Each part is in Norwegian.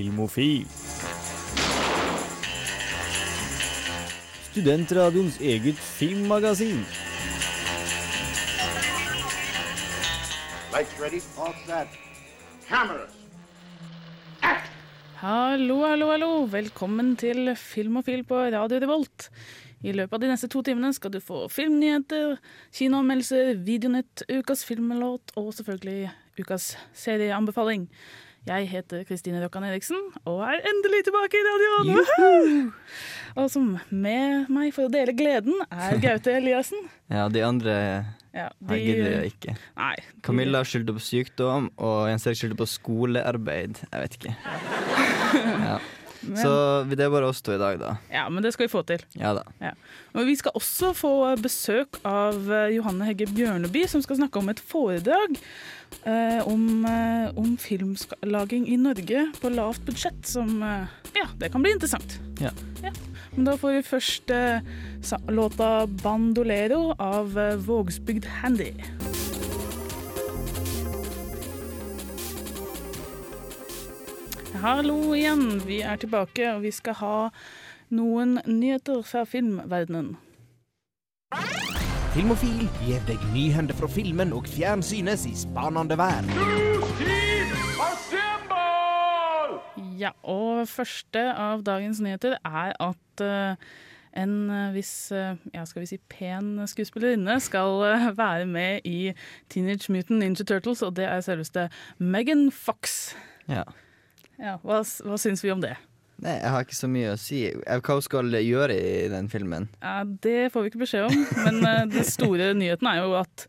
Filmofil. Studentradioens eget filmmagasin. Hallo, hallo, hallo. Velkommen til Filmofil på Radio Revolt. I løpet av de neste to timene skal du få filmnyheter, kinoanmeldelser, videonytt, ukas filmlåt og selvfølgelig ukas serieanbefaling. Jeg heter Kristine Rokkan Eriksen og er endelig tilbake i radioen! Og som med meg for å dele gleden er Gaute Eliassen. Ja, de andre Ja, jeg gidder jeg ikke. Nei, de- Camilla skyldte på sykdom, og Jens Erik skyldte på skolearbeid. Jeg vet ikke. Ja. Så det er bare oss to i dag, da. Ja, men det skal vi få til. Ja da. Ja. Og vi skal også få besøk av eh, Johanne Hegge Bjørneby, som skal snakke om et foredrag eh, om, eh, om filmlaging i Norge på lavt budsjett, som eh, Ja, det kan bli interessant. Ja. Men da får vi først eh, låta 'Bandolero' av eh, Vågsbygd Handy. Hallo igjen, vi er tilbake, og vi skal ha noen nyheter fra filmverdenen. Filmofil gir deg nyhender fra filmen og fjernsynets i spanende vær. Ja, og første av dagens nyheter er at uh, en eh, viss, uh, ja, skal vi si pen skuespillerinne skal uh, være med i Teenage Mutant Ninja Turtles, og det er selveste Megan Fox. Ja. Ja, hva, hva syns vi om det? Nei, jeg har ikke så mye å si. Eh, Hva hun skal gjøre i den filmen? Ja, det får vi ikke beskjed om, men uh, den store nyheten er jo at,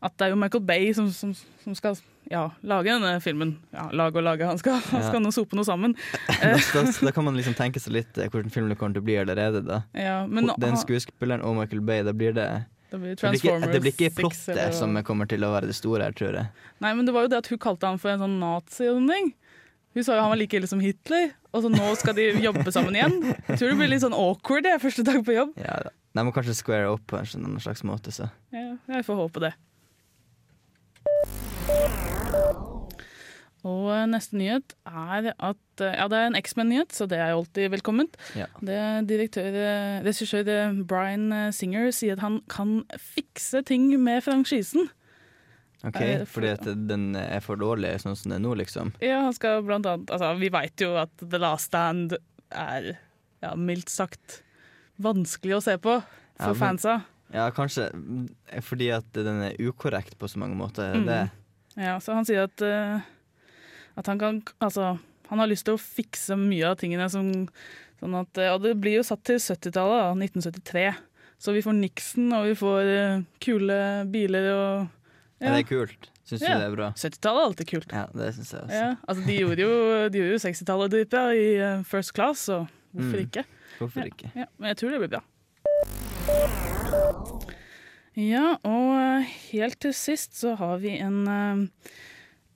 at det er jo Michael Bay som, som, som skal ja, lage denne filmen. Ja, lage og lage, han skal, han Ja. skal nå sope noe sammen. Da, da, da kan man liksom tenke seg litt eh, hvordan filmen kommer til å bli allerede, da. Ja, men Den skuespilleren og Michael Bay, da blir det det blir det blir, ikke, det blir ikke 6 plottet eller som kommer til å være det store her, tror jeg. Nei, men det var jo det at hun kalte han for en sånn nazi og sånne ting. Hun sa jo han var like ille som Hitler, og så nå skal de jobbe sammen igjen. Jeg tror det blir litt sånn awkward det, første dag på jobb. Ja. De må kanskje square opp på en sånn slags måte, så. Ja, jeg får håpe det. Og eh, neste nyhet er at eh, Ja, det er en X-Men-nyhet, så det er jo alltid velkomment. Ja. Det direktør, eh, Regissør Brian Singer sier at han kan fikse ting med franchisen. Ok, for- Fordi at den er for dårlig sånn som det er nå, liksom. Ja, han skal blant annet Altså, vi veit jo at The Last Stand er ja, mildt sagt vanskelig å se på Ja, for men- fansa. Ja, kanskje fordi at den er ukorrekt på så mange måter. Mm. Det, Ja, så han sier at, uh, at han kan Altså, han har lyst til å fikse mye av tingene som Sånn at Og det blir jo satt til 70-tallet, 1973. Så vi får Nixon, og vi får uh, kule biler og ja. det er kult. Syns du det er bra? 70-tallet er alltid kult. Ja, det synes jeg også. Ja, altså De gjorde jo, de gjorde jo 60-tallet dritbra i eh, First Class, så hvorfor Mm. ikke? Hvorfor ikke? Ja, men jeg tror det blir bra. Ja, og eh, helt til sist så har vi en, eh,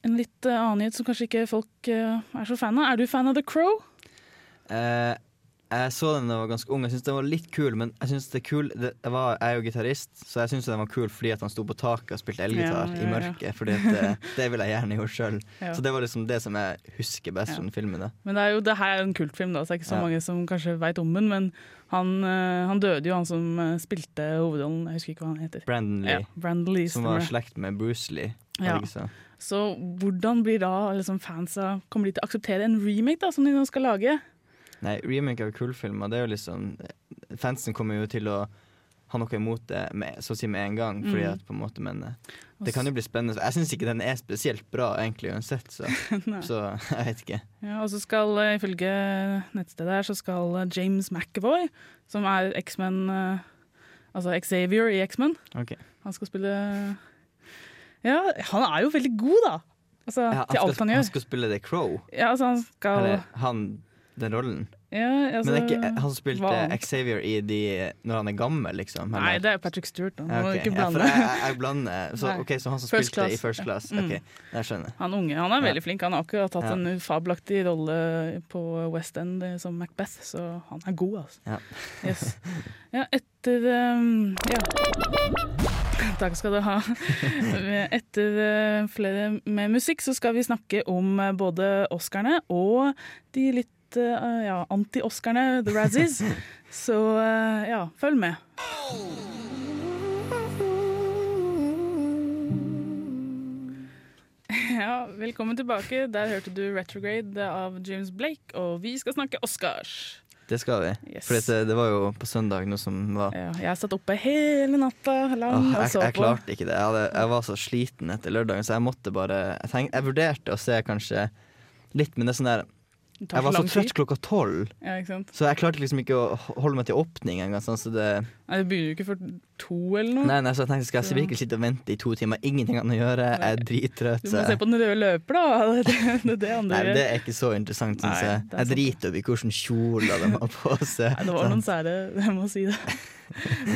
en litt annen nyhet som kanskje ikke folk er så fan av. Er du fan av The Crow? Eh, jeg så den da jeg var ganske ung. Jeg syns den var litt kul, men jeg synes det er kul det, jeg, var, jeg er jo gitarist, så jeg syns den var kul fordi at han sto på taket og spilte elgitar Ja, ja, i mørket. Fordi det, det ville jeg gjerne gjort sjøl. Ja. Så det var liksom det som jeg husker best Ja. fra den filmen. da Men det, er jo, det her er jo en kultfilm, da, så det er ikke så Ja. mange som kanskje veit om den. Men han, eh, han døde jo, han som eh, spilte hovedrollen. Jeg husker ikke hva han heter. Brandon Lee, Ja, Brandon Lee. som var slekt med Bruce Lee. Ja. så? Så hvordan blir da liksom, fansa Kommer de til å akseptere en remake da, som de nå skal lage? Nei, remake av kultfilmer, det er jo liksom Fansen kommer jo til å ha noe imot det med, så å si med en gang, fordi Mm. at på en måte Men eh, det kan jo bli spennende. Jeg syns ikke den er spesielt bra egentlig uansett, så, så jeg vet ikke. Ja, og så skal, eh, ifølge nettstedet her, så skal eh, James McAvoy, som er X-Men Altså Xavier i X-Men, Okay. han skal spille Ja, han er jo veldig god, da! Altså, Ja, til alt han han skal spille The Crow, Ja, altså, han skal eller han den rollen. Ja, altså, Men det er ikke han som spilte hva? Xavier i de når han er gammel, liksom? Nei, det er Patrick Stewart. Da. ja, okay. Ja, jeg, jeg, jeg blander. Så, okay, så han som First spilte i First Class. Mm. Ok, jeg skjønner. Han unge han er veldig flink. Han har akkurat hatt en fabelaktig rolle på West End eh, som Macbeth, så han er god, altså. Ja. Yes. Ja, etter um, Ja. Takk skal du ha. Etter eh, flere med musikk så skal vi snakke om eh, både Oscarene og de litt eh, ja, anti-Oscarene, The Razzies. Så uh, ja, følg med. Ja, velkommen tilbake. Der hørte du 'Retrograde' av James Blake, og vi skal snakke Oscars. Det skal vi. Yes. For det, det var jo på søndag noe som var Ja, jeg satt oppe hele natta lang Åh, og jeg, jeg klarte ikke det. Jeg, hadde, jeg var så sliten etter lørdagen, så jeg måtte bare Jeg, tenk, jeg vurderte å se kanskje litt, men det er sånn der Jeg var så trøtt klokka tolv, Ja, så jeg klarte liksom ikke å holde meg til åpning engang. Sånn, så det Nei, det begynner jo ikke før to eller noe. Nei, nei, så jeg tenkte skal jeg virkelig sitte og vente i to timer, ingenting annet å gjøre, jeg er drittrøtt. Du må se på den røde løper, da. Det, det det Nei, det er ikke så interessant, syns Nei, jeg. Jeg driter i hvilken kjole de har på seg. Nei, det var noen sære, jeg må si det.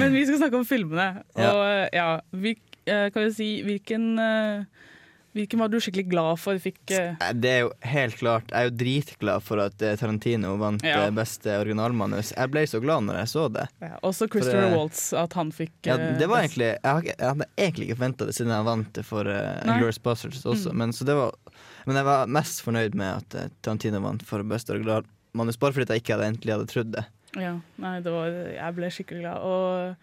Men vi skal snakke om filmene. Og ja, vi, eh, kan vi si hvilken eh, Hvilken var du skikkelig glad for fikk uh... Det er jo helt klart Jeg er jo dritglad for at eh, Tarantino vant Ja. beste originalmanus. Jeg ble så glad når jeg så det. ja, Også Christopher det- Waltz, at han fikk Ja, det var egentlig Jeg, hadde egentlig ikke forventa det siden jeg vant det for uh, Glorious Bastards også. Mm. Men, så det var, men jeg var mest fornøyd med at Tarantino vant for beste originalmanus, bare fordi jeg ikke hadde egentlig hadde trodd det. Ja, nei, det var, jeg ble skikkelig glad. Og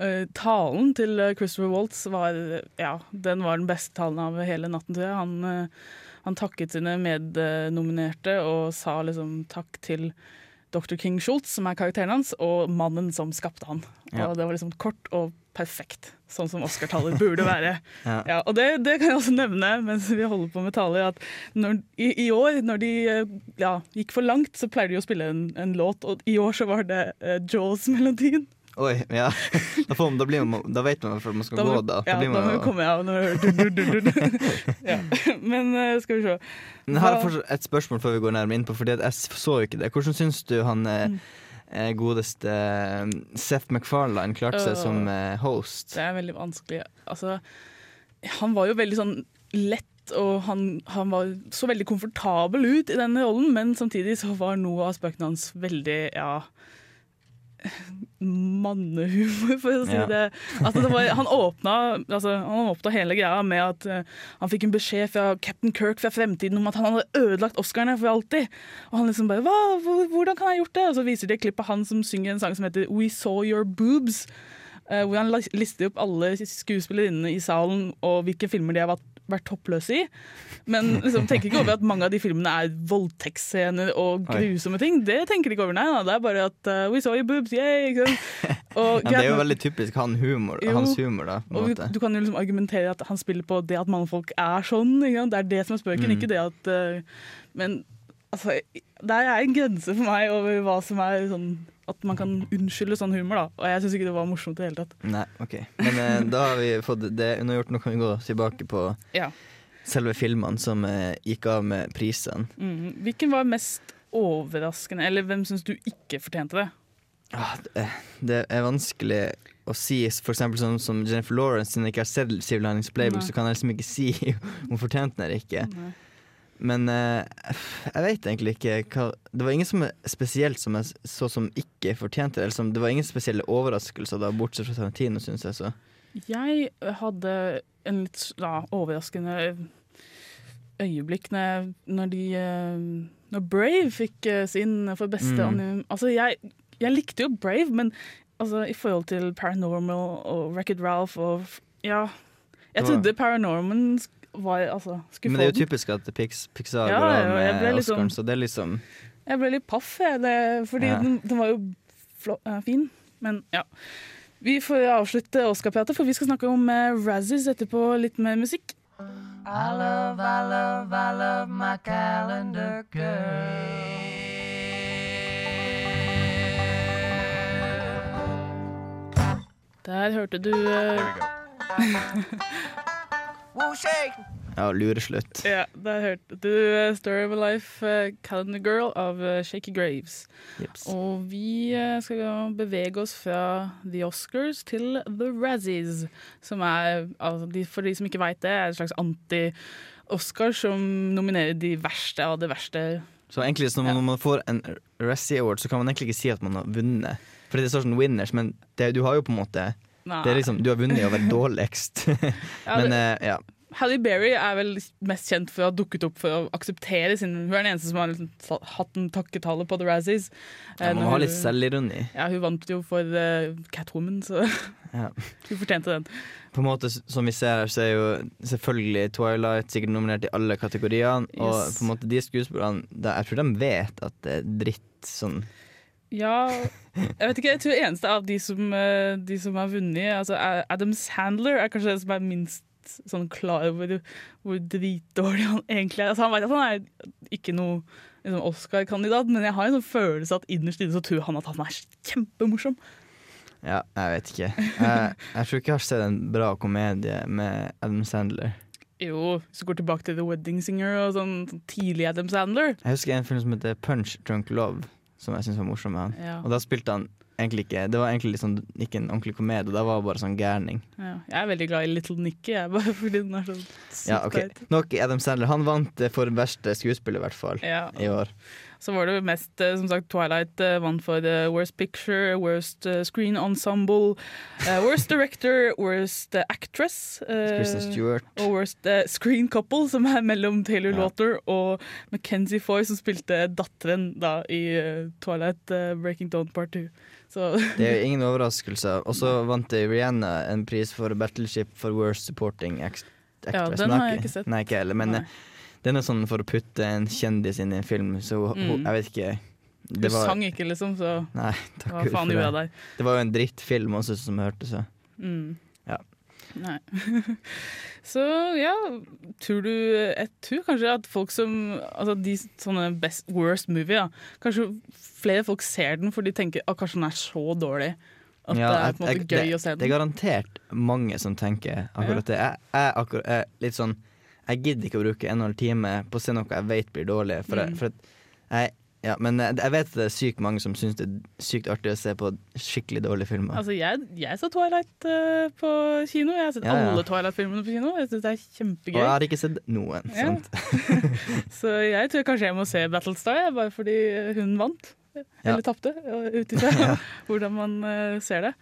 eh, talen til eh, Christopher Waltz var Ja, den var den beste talen av hele natten, tror jeg. Han, eh, han takket sine mednominerte og sa liksom takk til Dr. King Schultz, som er karakteren hans, og mannen som skapte han. Ja. Og det var liksom kort og perfekt, sånn som Oscar-taler burde være. Ja. Ja, og det, det kan jeg også nevne mens vi holder på med taler, at når, i, i år, når de ja, gikk for langt, så pleier de å spille en, en låt, og i år så var det uh, Jaws-melodien. Oi, ja. Da, får man, da, blir man, da vet man hvorfor man skal Da gå, da. Ja, da blir da man, må vi jo- komme av når. Men uh, skal vi se. Men jeg har et spørsmål før vi går nærmere inn på, Fordi jeg så jo ikke det. Hvordan syns du han eh, Mm. eh, godeste uh, Seth MacFarlane klarte seg uh, som host? Det er veldig vanskelig. Altså, han var jo veldig sånn lett, og han, han var så veldig komfortabel ut i denne rollen, men samtidig så var noe av spøkene hans veldig, ja Mannehumor, for å si Ja. det. Altså, det var, han, åpna, altså, han åpna hele greia med at uh, han fikk en beskjed fra Captain Kirk fra fremtiden om at han hadde ødelagt Oscarene for alltid. Og han liksom bare Hva? Hvordan kan jeg ha gjort det? Og så viser de et klipp av han som synger en sang som heter We Saw Your Boobs. Uh, hvor han lister opp alle skuespillerinnene i salen og hvilke filmer de har vært, vært toppløs i. Men liksom, tenker ikke over at mange av de filmene er voldtektsscener og grusomme ting. Det tenker de ikke over, nei. Da. Det er bare at uh, We saw your boobs, yay! Og, det er jo veldig typisk han humor, Jo. hans humor, da. Måte. du kan jo liksom argumentere at han spiller på det at mannfolk er sånn. Det er det som er spøken, Mm. ikke det at uh, Men altså, der er en grense for meg over hva som er sånn At man kan unnskylde sånn humor, da. Og jeg syns ikke det var morsomt i det hele tatt. Nei, ok. Men eh, da har vi fått det unnagjort. Nå kan vi gå tilbake på Ja. selve filmene som eh, gikk av med prisene. Mm. Hvilken var mest overraskende, eller hvem syns du ikke fortjente det? Ah, det, det er vanskelig å si, for eksempel sånn som Jennifer Lawrence, siden jeg ikke har sett Civil Linings Playbook, Nei. så kan jeg liksom ikke si om hun fortjente den eller ikke. Nei. Men eh, jeg vet egentlig ikke hva Det var ingen som spesielt som jeg så som ikke fortjente det. Eller som, det var ingen spesielle overraskelser, da, bortsett fra Tarantino, syns jeg. så Jeg hadde en litt da, overraskende øyeblikk når, når de eh, Når Brave fikk eh, sin for beste Mm. anim... Altså, jeg, jeg likte jo Brave, men altså, i forhold til Paranormal og Wreck-It Ralph og Ja. Jeg trodde Paranorman sk- var, altså, skulle Men det er jo typisk at Pix, Pixar Ja, går av med litt Oscaren, så det er liksom Jeg ble litt paff, det, fordi Ja. den, den var jo flå, eh, fin. Men ja. Vi får avslutte Oscar-pratet, for vi skal snakke om uh, Razzies etterpå, litt mer musikk. I love, I love, I love my calendar girl. Der hørte du eh, Woo lureslutt. Ja, det har jeg hørt. du uh, Story of a Life uh, Calendar Girl av uh, Shaky Graves. Jeps. Og vi skal bevege oss fra The Oscars til The Razzies, som er, altså, de, for de som ikke veit det, er et slags anti-Oscar som nominerer de verste av det verste. Så egentlig så når man får en Razzie Award, så kan man egentlig ikke si at man har vunnet. For det står sånn winners, men det, du har jo på en måte liksom, Du har vunnet i å være dårligst. Men eh, ja. Halle Berry er vel mest kjent for å ha dukket opp for å akseptere sin Hun er den eneste som har liksom hatt en takketale på The Razzies. Eh, ja man må ha hun- litt selvironi. Ja, hun vant jo for uh, Catwoman, så Ja. hun fortjente den. På en måte Som vi ser her, så er jo selvfølgelig Twilight sikkert nominert i alle kategoriene. Og på en måte de skuespillerne Jeg tror de vet at det er dritt sånn Ja, jeg vet ikke. Jeg tror eneste av de som, eh, de som har vunnet altså Adam Sandler er kanskje den som er minst sånn klar over hvor dritdårlig han egentlig er. Altså, han vet at han er ikke noe liksom, Oscar-kandidat, men jeg har en sånn følelse at innerst inne så tror han at han er kjempemorsom. Ja, jeg vet ikke. Jeg, jeg tror ikke jeg har sett en bra komedie med Adam Sandler. Jo, hvis du går tilbake til The Wedding Singer og sånn, sånn tidlig Adam Sandler. Jeg husker en film som heter Punch Drunk Love, som jeg syntes var morsom med han. Ja. Og da spilte han egentlig ikke Det var egentlig liksom ikke en ordentlig komedie, da var det bare sånn gærning. Ja, jeg er veldig glad i Little Nicky, jeg, bare fordi den er sånn sykt Ja, okay. Nok Adam Sandler. Han vant eh, for verste skuespiller, i hvert fall, i år. Så var det mest, eh, som sagt, Twilight eh, vant for the Worst Picture, Worst eh, Screen Ensemble, Worst Director, Worst Actress. og Worst Screen Couple, som er mellom Taylor. Laughter og Mackenzie Foy, som spilte datteren da i Twilight Breaking Dawn Part 2. Så Det er jo ingen overraskelse. Og så vant Rihanna en pris for Battleship for Worst Supporting Act- Ja, den har jeg ikke sett. Nei, ikke heller. Men Nei. Den er sånn for å putte en kjendis inn i en film, så Mm. jeg vet ikke. du var, sang ikke, liksom, så nei, takk hva faen gjorde jeg der? Det var jo en drittfilm også, som jeg hørte, så. Mm. Ja. Nei. Så ja, tror du Jeg tror kanskje at folk som Altså de sånne best, worst movie, da. Kanskje flere folk ser den for de tenker at kanskje den er så dårlig. At Ja, det er på en måte jeg- gøy det, å se den. Det er garantert mange som tenker akkurat det. Jeg, er litt sånn Jeg gidder ikke å bruke en og en halv time på å se noe jeg vet blir dårlig. For, Mm. for jeg, ja, men jeg, jeg vet at det er sykt mange som syns det er sykt artig å se på skikkelig dårlige filmer. Altså jeg, jeg så Twilight uh, på kino. Jeg har sett Ja, ja. alle Twilight-filmene på kino. Jeg synes det er og jeg har ikke sett noen. Så jeg tror kanskje jeg må se Battlestar, bare fordi hun vant. Eller tapte, ut ifra hvordan man uh, ser det.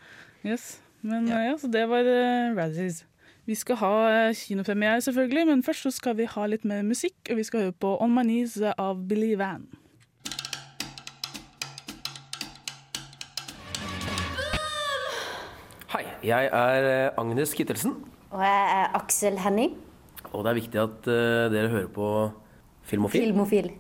Yes. Men Ja. eh, ja, så det var uh, Razzies. Vi skal ha uh, kinopremiere, selvfølgelig, men først så skal vi ha litt mer musikk. Og vi skal høre på On My Knees eh, av Billy Van. Hei, jeg er eh, Agnes Kittelsen, Og jeg er Aksel Henning, og det er viktig at eh, dere hører på Filmofil. filmofil.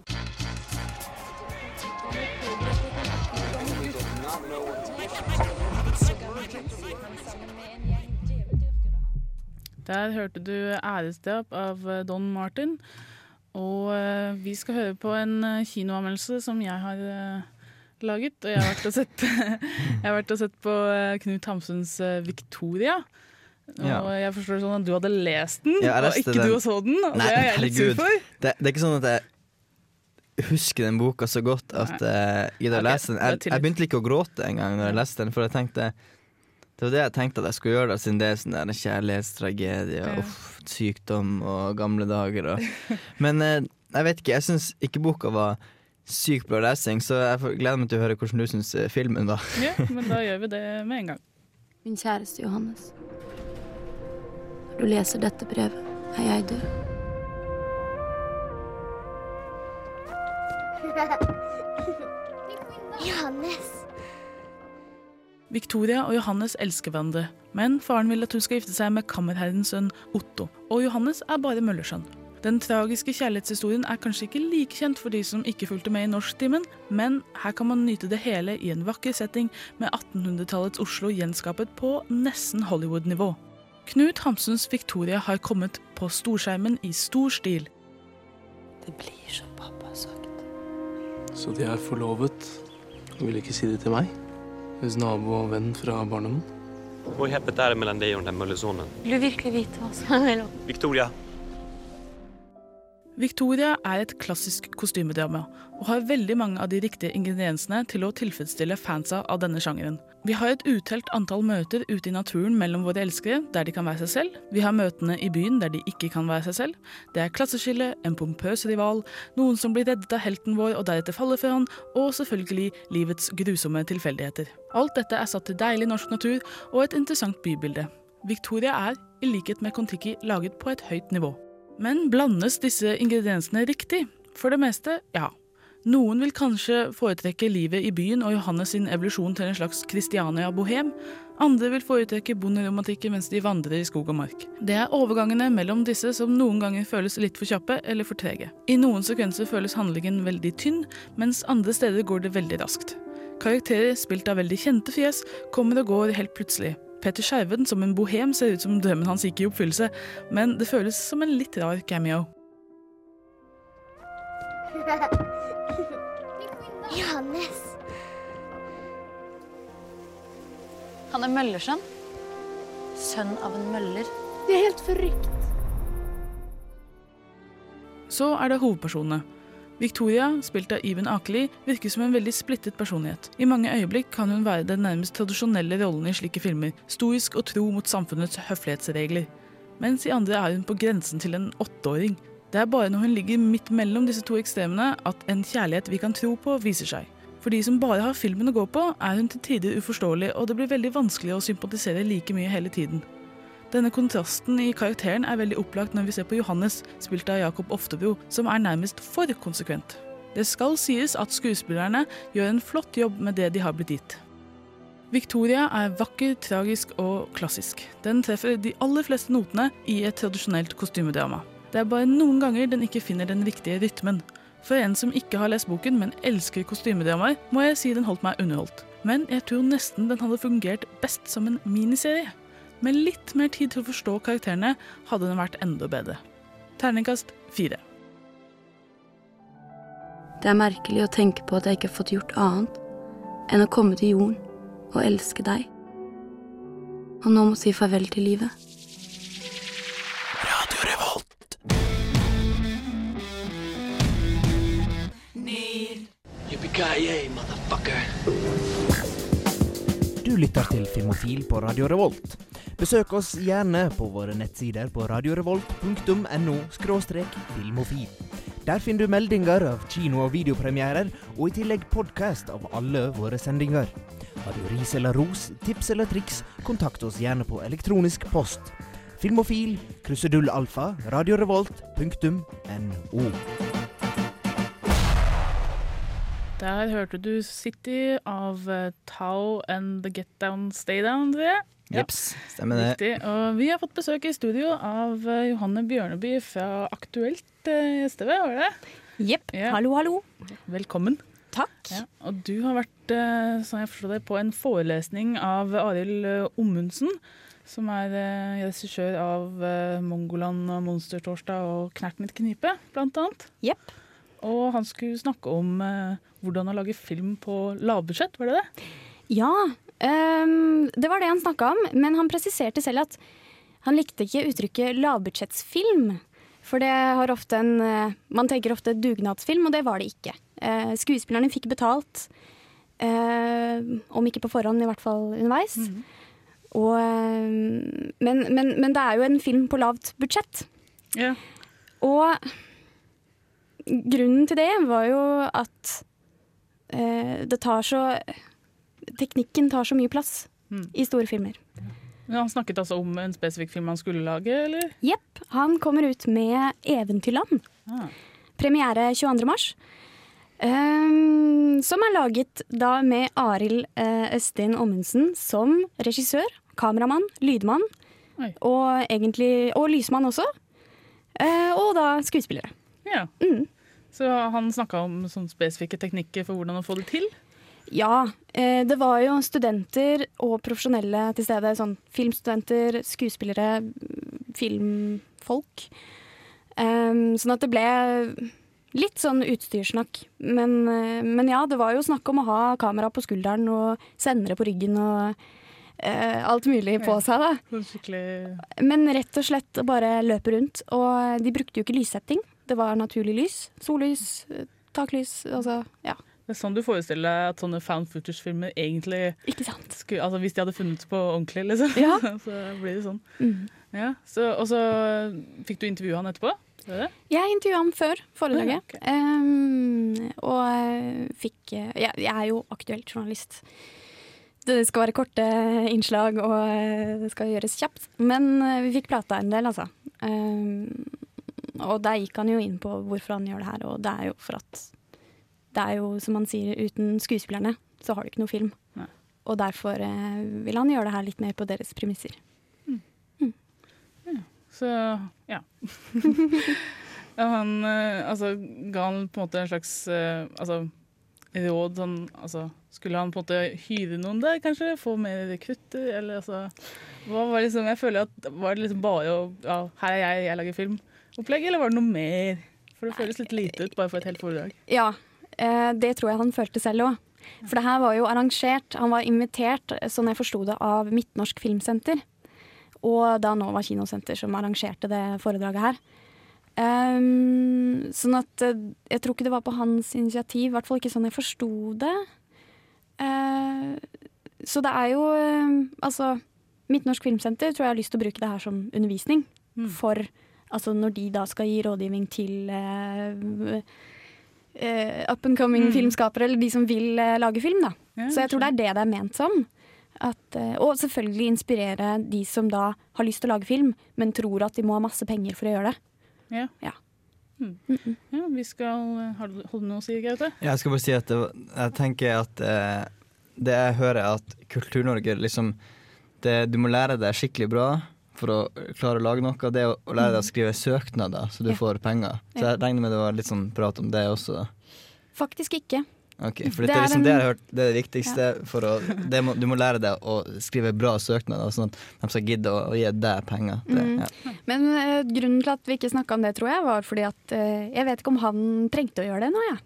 Der hørte du 'Æresdrap' av eh, Don Martin. Og eh, vi skal høre på en eh, kinoanmeldelse som jeg har laget. Og jeg har vært og sett, jeg har vært og sett på Knut Hamsuns 'Victoria'. Og jeg forstår det sånn at du hadde lest den, Ja, og ikke den. du så den. Og Nei, det er jeg litt sur for. Det, det er ikke sånn at jeg husker den boka så godt at jeg gidder å lese den. Jeg, jeg begynte ikke å gråte engang når jeg leste den, for jeg tenkte det var det jeg tenkte at jeg skulle gjøre, da, siden det er sånn der kjærlighetstragedie, Ja. uff, sykdom og gamle dager. Og. Men eh, jeg vet ikke, jeg syns ikke boka var sykt bra lesing, så jeg gleder meg til å høre hvordan du syns eh, filmen var. Ja, men da gjør vi det med en gang. Min kjæreste Johannes. Når du leser dette brevet, er jeg død. Johannes. Victoria og Johannes elsker hverandre, men faren vil at hun skal gifte seg med kammerherrens sønn Otto, og Johannes er bare møllersønn. Den tragiske kjærlighetshistorien er kanskje ikke like kjent for de som ikke fulgte med i norsktimen, men her kan man nyte det hele i en vakker setting med 1800-tallets Oslo gjenskapet på nesten Hollywood-nivå. Knut Hamsuns Victoria har kommet på storskjermen i stor stil. Det blir som pappa har sagt. Så de er forlovet. Hun vil ikke si det til meg. Hennes nabo og venn fra barndommen. Hvor heppet er det mellom deg og den møllesonen? Vil du virkelig vite hva som er mellom? Victoria. Victoria er et klassisk kostymedrama, og har veldig mange av de riktige ingrediensene til å tilfredsstille fansa av denne sjangeren. Vi har et utelt antall møter ute i naturen mellom våre elskere, der de kan være seg selv. Vi har møtene i byen der de ikke kan være seg selv. Det er klasseskille, en pompøs rival, noen som blir reddet av helten vår og deretter faller for han, og selvfølgelig livets grusomme tilfeldigheter. Alt dette er satt til deilig norsk natur og et interessant bybilde. Victoria er, i likhet med Kon-Tiki, laget på et høyt nivå. Men blandes disse ingrediensene riktig? For det meste, ja. Noen vil kanskje foretrekke livet i byen og Johannes sin evolusjon til en slags Christiania-bohem. Andre vil foretrekke bonderomantikken mens de vandrer i skog og mark. Det er overgangene mellom disse som noen ganger føles litt for kjappe eller for trege. I noen sekvenser føles handlingen veldig tynn, mens andre steder går det veldig raskt. Karakterer spilt av veldig kjente fjes kommer og går helt plutselig. Petter Skjerven som en bohem ser ut som drømmen hans gikk i oppfyllelse, men det føles som en litt rar cameo. Johannes. Han er møllersønn. Sønn av en møller. Det er helt forrykt. Så er det hovedpersonene. Victoria, spilt av Iben Akeli, virker som en veldig splittet personlighet. I mange øyeblikk kan hun være den nærmest tradisjonelle rollen i slike filmer, stoisk og tro mot samfunnets høflighetsregler. Mens i andre er hun på grensen til en åtteåring. Det er bare når hun ligger midt mellom disse to ekstremene at en kjærlighet vi kan tro på, viser seg. For de som bare har filmen å gå på, er hun til tider uforståelig, og det blir veldig vanskelig å sympatisere like mye hele tiden. Denne kontrasten i karakteren er veldig opplagt når vi ser på Johannes, spilt av Jakob Oftebro, som er nærmest for konsekvent. Det skal sies at skuespillerne gjør en flott jobb med det de har blitt gitt. Victoria er vakker, tragisk og klassisk. Den treffer de aller fleste notene i et tradisjonelt kostymedrama. Det er bare noen ganger den ikke finner den riktige rytmen. For en som ikke har lest boken, men elsker kostymedramaer, må jeg si den holdt meg underholdt. Men jeg tror nesten den hadde fungert best som en miniserie. Med litt mer tid til å forstå karakterene hadde den vært enda bedre. Terningkast fire. Det er merkelig å tenke på at jeg ikke har fått gjort annet enn å komme til jorden og elske deg. Og nå må si farvel til livet. Radio Revolt. Du lytter til Filmofil på Radio Revolt. Besøk oss gjerne på våre nettsider på radiorevolt.no filmofil. Der finner du meldinger av kino- og videopremierer, og i tillegg podkast av alle våre sendinger. Har du ris eller ros, tips eller triks, kontakt oss gjerne på elektronisk post. Filmofil, krusedullalfa, radiorevolt.no. Der hørte du City av Tao and The Get Down Stay Down, jeg. Jeps, stemmer det. Riktig. Og vi har fått besøk i studio av eh, Johanne Bjørneby fra Aktuelt STV SV, var det? Jepp. Ja. Hallo, hallo. Velkommen. Takk. Ja, og du har vært, eh, som jeg forstår det, på en forelesning av Arild eh, Ommundsen, som er eh, regissør av eh, Mongoland og Monstertorsdag og Knert mitt knipe, blant annet. Jepp. Og han skulle snakke om eh, hvordan å lage film på lavbudsjett, var det det? Ja, ehm, det var det han snakka om, men han presiserte selv at han likte ikke uttrykket lavbudsjettsfilm. For det har ofte en eh, Man tenker ofte dugnadsfilm, og det var det ikke. Uh, skuespillerne fikk betalt, uh, om ikke på forhånd, i hvert fall underveis. Og, uh, men, men, men det er jo en film på lavt budsjett. Yeah. Og grunnen til det var jo at det tar så Teknikken tar så mye plass Mm. i store filmer. Men han snakket altså om en spesifikk film han skulle lage, eller? Jepp. Han kommer ut med 'Eventyrland'. Ah. Premiere 22. mars. Um, som er laget da med Arild uh, Østin Ommundsen som regissør, kameramann, lydmann og egentlig Og lysmann også. Uh, og da skuespillere. Ja. Mm. Så han snakka om sånne spesifikke teknikker for hvordan å få det til? Ja, eh, det var jo studenter og profesjonelle til stede. Sånn filmstudenter, skuespillere, filmfolk. Sånn at det ble litt sånn utstyrssnakk. Men, eh, men ja, det var jo snakk om å ha kamera på skulderen og sendere på ryggen og eh, alt mulig på seg, da. Men rett og slett bare løpe rundt. Og de brukte jo ikke lyssetting. det var naturlig lys. Sollys, taklys, altså ja. Det er sånn du forestiller deg at sånne found footage-filmer egentlig Ikke sant? skulle Altså hvis de hadde funnet på ordentlig, liksom. Ja. så blir det sånn. Mm. Ja, så, og så fikk du intervjue han etterpå? Det det? Jeg intervjua ham før foredraget, Ja, ok. Ehm, og eh, fikk eh, jeg, jeg er jo aktuelt journalist. Det skal være korte innslag, og eh, det skal gjøres kjapt. Men eh, vi fikk prata en del, altså. Um, og der gikk han jo inn på hvorfor han gjør det her, og det er jo for at Det er jo, som han sier, uten skuespillerne så har du ikke noe film. Nei. Og derfor eh, vil han gjøre det her litt mer på deres premisser. Så ja. ja han eh, altså, ga han på en måte en slags eh, altså, råd sånn altså, Skulle han på en måte hyre noen der, kanskje? Få mer rekrutter? Eller altså hva var liksom, Jeg føler at Var det liksom bare å Ja, her er jeg, jeg lager filmopplegg, eller var det noe mer? For det føles litt lite ut bare for et helt foredrag. Ja, det tror jeg han følte selv òg. For det her var jo arrangert, han var invitert, sånn jeg forsto det, av Midtnorsk Filmsenter. Og da Nova Kinosenter som arrangerte det foredraget her. Um, sånn at eh, jeg tror ikke det var på hans initiativ, i hvert fall ikke sånn jeg forsto det. Uh, så det er jo eh, Altså, Midtnorsk Filmsenter tror jeg har lyst til å bruke det her som undervisning. For altså når de da skal gi rådgivning til eh, eh, up and coming Mm. filmskapere, eller de som vil uh, lage film, da. Ja, Så jeg tror det er det det er ment som. At, eh, og selvfølgelig inspirere de som da har lyst til å lage film, men tror at de må ha masse penger for å gjøre det. Ja. Ja. Mm. ja vi skal Har du, noe å si, Gaute? Ja, Jeg skal bare si at det, jeg tenker at eh, det jeg hører er at Kultur-Norge liksom det, Du må lære deg skikkelig bra for å klare å lage noe. Det er å, lære deg å skrive søknader så du Ja. får penger. Så jeg regner med det var litt sånn prat om det også. Faktisk ikke. Ok, For Det det, er liksom en... det jeg har hørt Det er det viktigste. For å, det må, du må lære deg å skrive bra søknader, sånn at de skal gidde å, å gi deg penger. Det, Mm. ja. Men uh, grunnen til at vi ikke snakka om det, tror jeg, var fordi at uh, jeg vet ikke om han trengte å gjøre det nå, jeg.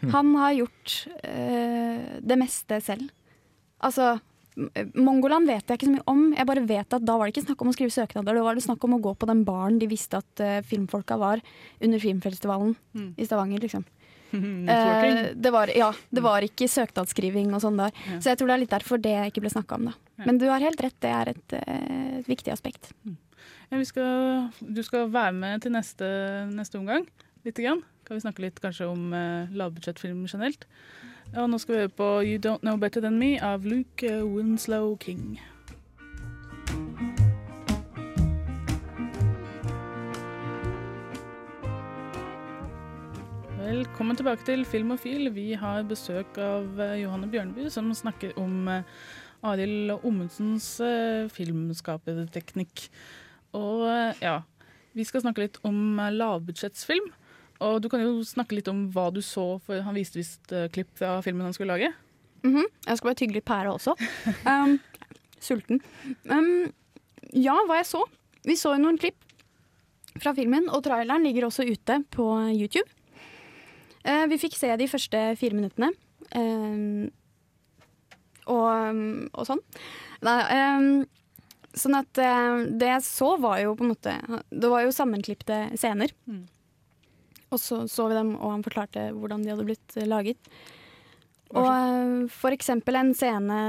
Hmm. Han har gjort uh, det meste selv. Altså, Mongoland vet jeg ikke så mye om. Jeg bare vet at Da var det ikke snakk om å skrive søknader, da var det snakk om å gå på den baren de visste at uh, filmfolka var under filmfestivalen Mm. i Stavanger, liksom. Eh, det var, ja, det var ikke søknadsskriving og sånn der. Ja. Så jeg tror det er litt derfor det ikke ble snakka om, da. Ja. Men du har helt rett, det er et, eh, et viktig aspekt. Vi skal, du skal være med til neste, neste omgang. Litt grann. Kan vi snakke litt kanskje om uh, lavbudsjettfilm generelt. Og nå skal vi høre på You Don't Know Better Than Me av Luke eh, Winslow King. Velkommen tilbake til Filmofil. Vi har besøk av eh, Johanne Bjørneby, som snakker om eh, Arild Ommundsens filmskaperteknikk. Og ja, vi skal snakke litt om lavbudsjettsfilm. Og du kan jo snakke litt om hva du så, for han viste visst uh, klipp fra filmen han skulle lage. Mhm. Jeg skal bare tygge litt pære også. Um, sulten. Um, ja, hva jeg så? Vi så jo noen klipp fra filmen, og traileren ligger også ute på YouTube. Uh, vi fikk se de første fire minuttene. Um, og, og sånn. Nei, um, sånn at eh, det jeg så, var jo på en måte Det var jo sammenklipte scener. Mm. Og så så vi dem, og han forklarte hvordan de hadde blitt eh, laget. Og eh, for eksempel en scene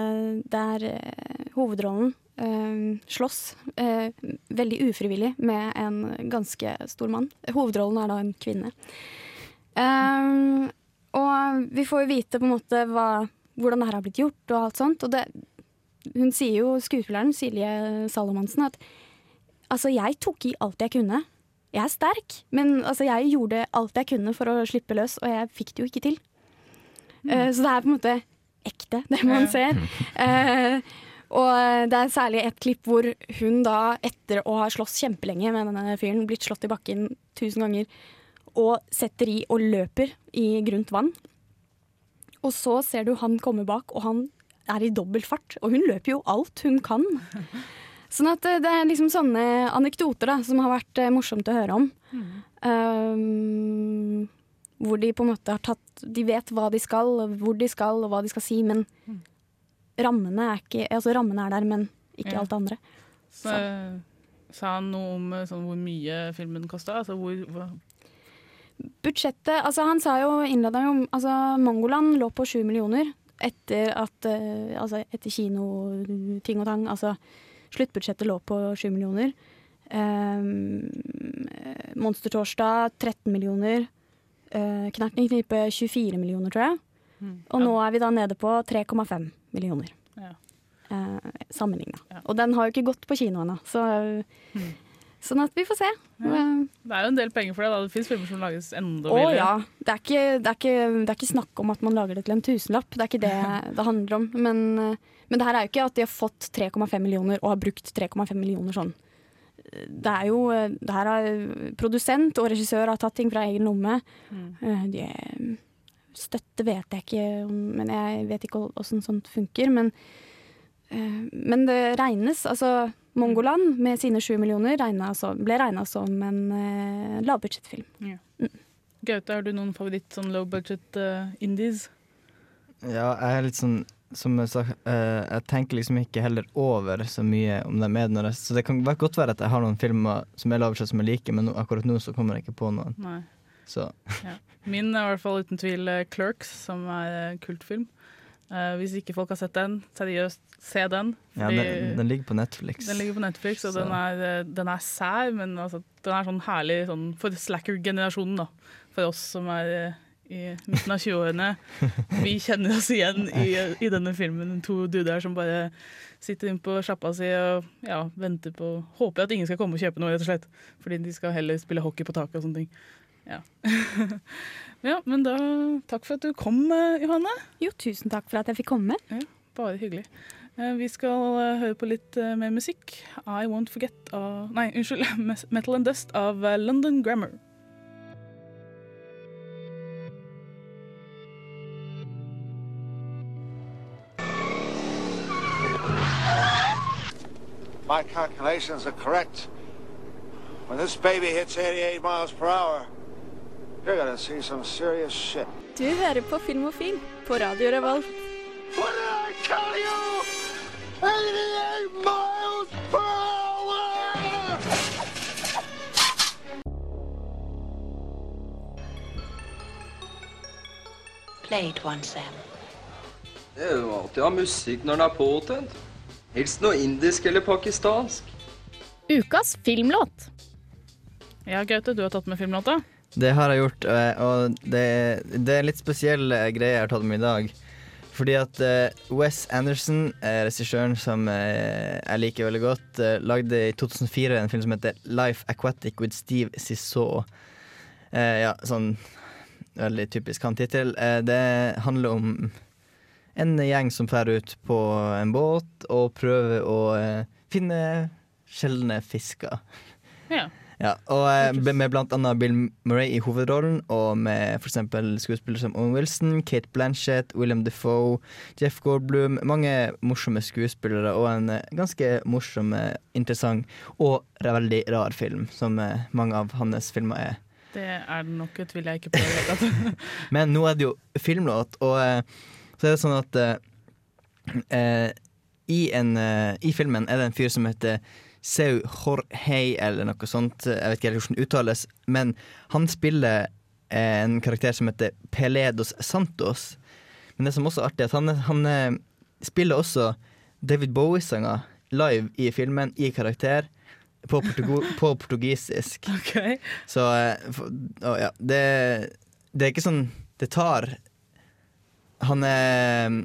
der eh, hovedrollen eh, slåss eh, veldig ufrivillig med en ganske stor mann. Hovedrollen er da en kvinne. Eh, og vi får jo vite på en måte hva, hvordan det her har blitt gjort og alt sånt. Og det, hun sier jo, skuespilleren Silje Salomonsen, at altså jeg tok i alt jeg kunne. Jeg er sterk, men altså, jeg gjorde alt jeg kunne for å slippe løs, og jeg fikk det jo ikke til. Eh, så det er på en måte ekte, det man ser. Eh, og det er særlig et klipp hvor hun da, etter å ha slåss kjempelenge med denne fyren, blitt slått i bakken tusen ganger, og setter i og løper i grunt vann. Og så ser du han komme bak, og han er i dobbel fart. Og hun løper jo alt hun kan. Sånn at eh, det er liksom sånne anekdoter da, som har vært eh, morsomt å høre om. Um, hvor de på en måte har tatt De vet hva de skal, hvor de skal, og hva de skal si, men rammene er ikke Altså rammene er der, men ikke Ja. alt det andre. Så, sa han noe om eh, sånn, hvor mye filmen kosta? Altså hvor, hvor budsjettet Altså, han sa jo innleda jo Altså, Mongoland lå på sju millioner etter at Altså, etter kinoting og tang. Altså, sluttbudsjettet lå på 7 millioner. Um, Monstertorsdag 13 millioner. Uh, Knerten knipe 24 millioner, tror jeg. Mm. Og nå er vi da nede på 3,5 millioner. Ja. Uh, Sammenligna. Og den har jo ikke gått på kino ennå, så Mm. Sånn at vi får se. Ja. Det er jo en del penger for det. da Det fins filmer som lages enda Å ja. Det er, ikke, det, er ikke, det er ikke snakk om at man lager det til en tusenlapp. Det er ikke det det handler om. Men, eh, men det her er jo ikke at de har fått 3,5 millioner og har brukt 3,5 millioner sånn. Det er jo eh, Det her er produsent og regissør har tatt ting fra egen lomme. Mm. Eh, De, støtte vet jeg ikke, om- men jeg vet ikke åssen sånt funker. Men, men det regnes. Altså Mongoland med sine sju millioner regnet som, ble regna som en uh, lavbudsjettfilm. Ja. Gaute, har du noen favoritt sånn low budget uh, indies? Ja, jeg er litt sånn som jeg sa, uh, jeg tenker liksom ikke heller over så mye om dem er når Så det kan godt være at jeg har noen filmer som er lavbudsjett som jeg liker, men akkurat nå så kommer jeg ikke på noen. Nei. Så Ja. Min er i hvert fall uten tvil eh, Clerks, som er eh, kultfilm. Eh, hvis ikke folk har sett den, seriøst, se den. ja, den, den ligger på Netflix. den ligger på Netflix, og den er, eh, den er sær, men altså, den er sånn herlig sånn, for slacker-generasjonen. da. For oss som er eh, i midten av 20-årene. Vi kjenner oss igjen i, i denne filmen. To duder som bare sitter inne på sjappa si og ja, venter på Håper at ingen skal komme og kjøpe noe, rett og slett. Fordi de skal heller spille hockey på taket og sånne ting. Ja. ja, men da Takk for at du kom, eh, Johanne. Jo, tusen takk for at jeg fikk komme. Ja, bare hyggelig. Eh, Vi skal eh, høre på litt mer musikk. I Won't Forget av Nei, unnskyld. Metal and Dust av London Grammar. My calculations are correct. When this baby hits 88 miles per hour, you're gonna see some serious shit. Du hører på Filmofil på Radio Revolt. What did I tell you? 88 miles per hour! Sam. Det er jo alltid å ha musikk når den er påtent. Helst noe indisk eller pakistansk. Ukas filmlåt. Ja, Gaute, du har tatt med filmlåta. Det har jeg gjort, eh, og det, det er en litt spesiell eh, greie jeg har tatt med i dag. Fordi at eh, Wes Anderson, regissøren som jeg liker veldig godt, lagde i 2004 en film som heter Life Aquatic with Steve Cissot. Ja, sånn veldig typisk han tittel. Det handler om en gjeng som drar ut på en båt og prøver å finne sjeldne fisker. Ja. Ja, og eh, med blant annet Bill Murray i hovedrollen, og med eksempel skuespillere som Owen Wilson, Kate Blanchett, William Defoe, Jeff Goldblum. Mange morsomme skuespillere, og en eh, ganske morsom, eh, interessant og veldig rar film, som mange av hans filmer er. Det er det nok, tviler jeg ikke på. Men nå er det jo filmlåt, og så er det sånn at eh, i, en, I filmen er det en fyr som heter Seu Jorhei, eller noe sånt. Jeg vet ikke hvordan det uttales. Men han spiller eh, en karakter som heter Peledos Santos. Men det som også er artig, er at han, han eh, spiller også David Bowie-sanger live i filmen, i karakter, på, på portugisisk. Så eh, å, ja, det, det er ikke sånn Det tar Han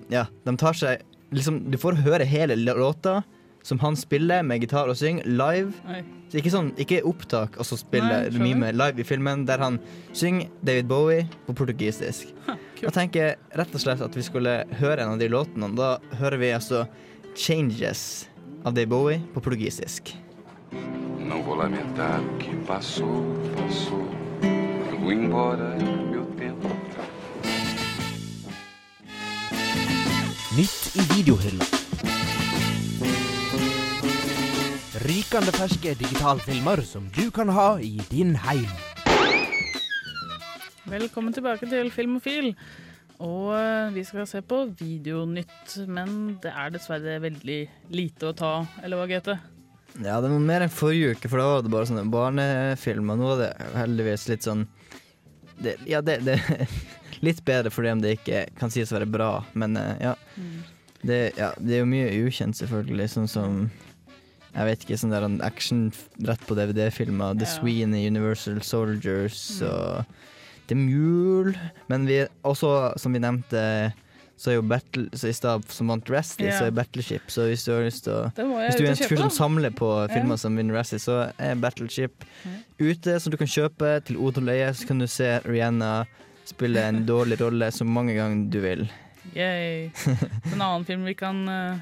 Ja, de tar seg liksom Du får høre hele låta som han spiller med gitar og synger live. Oi. Så ikke sånn, ikke opptak og så spiller Nei, mime live i filmen, der han synger David Bowie på portugisisk. Da tenker jeg rett og slett at vi skulle høre en av de låtene. Da hører vi altså 'Changes' av David Bowie på portugisisk. Não vou lamentar o que passou, passou. Eu vou embora, meu tempo. Nytt i videohylla. Rykende ferske digitalfilmer som du kan ha i din heim. Velkommen tilbake til Filmofil. Og eh, vi skal se på Videonytt, men det er dessverre veldig lite å ta, eller hva, GT? Ja, det var mer enn forrige uke, for da var det bare sånne barnefilmer. Nå er det heldigvis litt sånn det, Ja, det, er litt bedre fordi om det ikke kan sies å være bra, men eh, ja. Mm. Det, ja. det er jo mye ukjent, selvfølgelig, sånn som jeg vet ikke, sånn der en action rett på DVD-filmer. The Ja. Sweeney, Universal Soldiers Mm. og The Mule. Men vi også, som vi nevnte, så er jo Battle Så i stad som vant Razzie, Ja. så er Battleship. Så hvis du har lyst til å Hvis du er en fyr som samler på filmer som vinner Razzie, så er Battleship Mm. ute, som du kan kjøpe til odel og. Så kan du se Rihanna spille en dårlig rolle så mange ganger du vil. Yay. En annen film vi kan eh,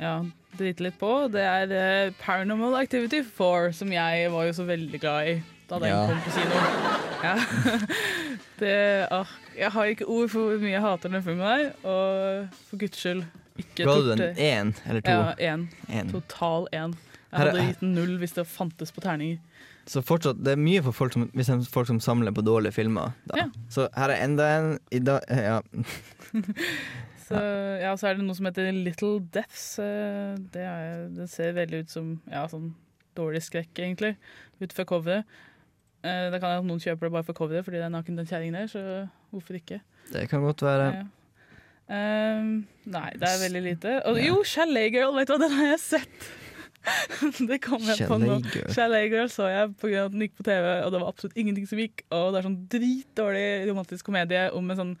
ja, drite litt på, det er eh, Paranormal Activity 4, som jeg var jo så veldig glad i da den Ja. kom på kino. Ja. Det, ah, jeg har ikke ord for hvor mye jeg hater den filmen der, og for guds skyld ikke Ga du den én eller to? Ja, én. En. Total én. Jeg hadde gitt den null hvis det fantes på terninger. Så fortsatt, det er mye for folk som, hvis det er folk som samler på dårlige filmer. Ja. Så her er enda en. I dag, ja. Så, ja, så er det noe som heter Little Deaths. eh, Det, er, det ser veldig ut som ja, sånn dårlig skrekk, egentlig, ut fra coveret. Da Det kan hende at noen kjøper det bare for coveret fordi det er naken den kjerringen der, så hvorfor ikke? Det kan godt være. Ja. Um, nei, det er veldig lite. Og, jo, Chalet Girl, vet du hva, den har jeg sett! det kom jeg på nå. Chalet Girl. Så jeg pga. at den gikk på TV, og det var absolutt ingenting som gikk. Og det er sånn dritdårlig romantisk komedie om en sånn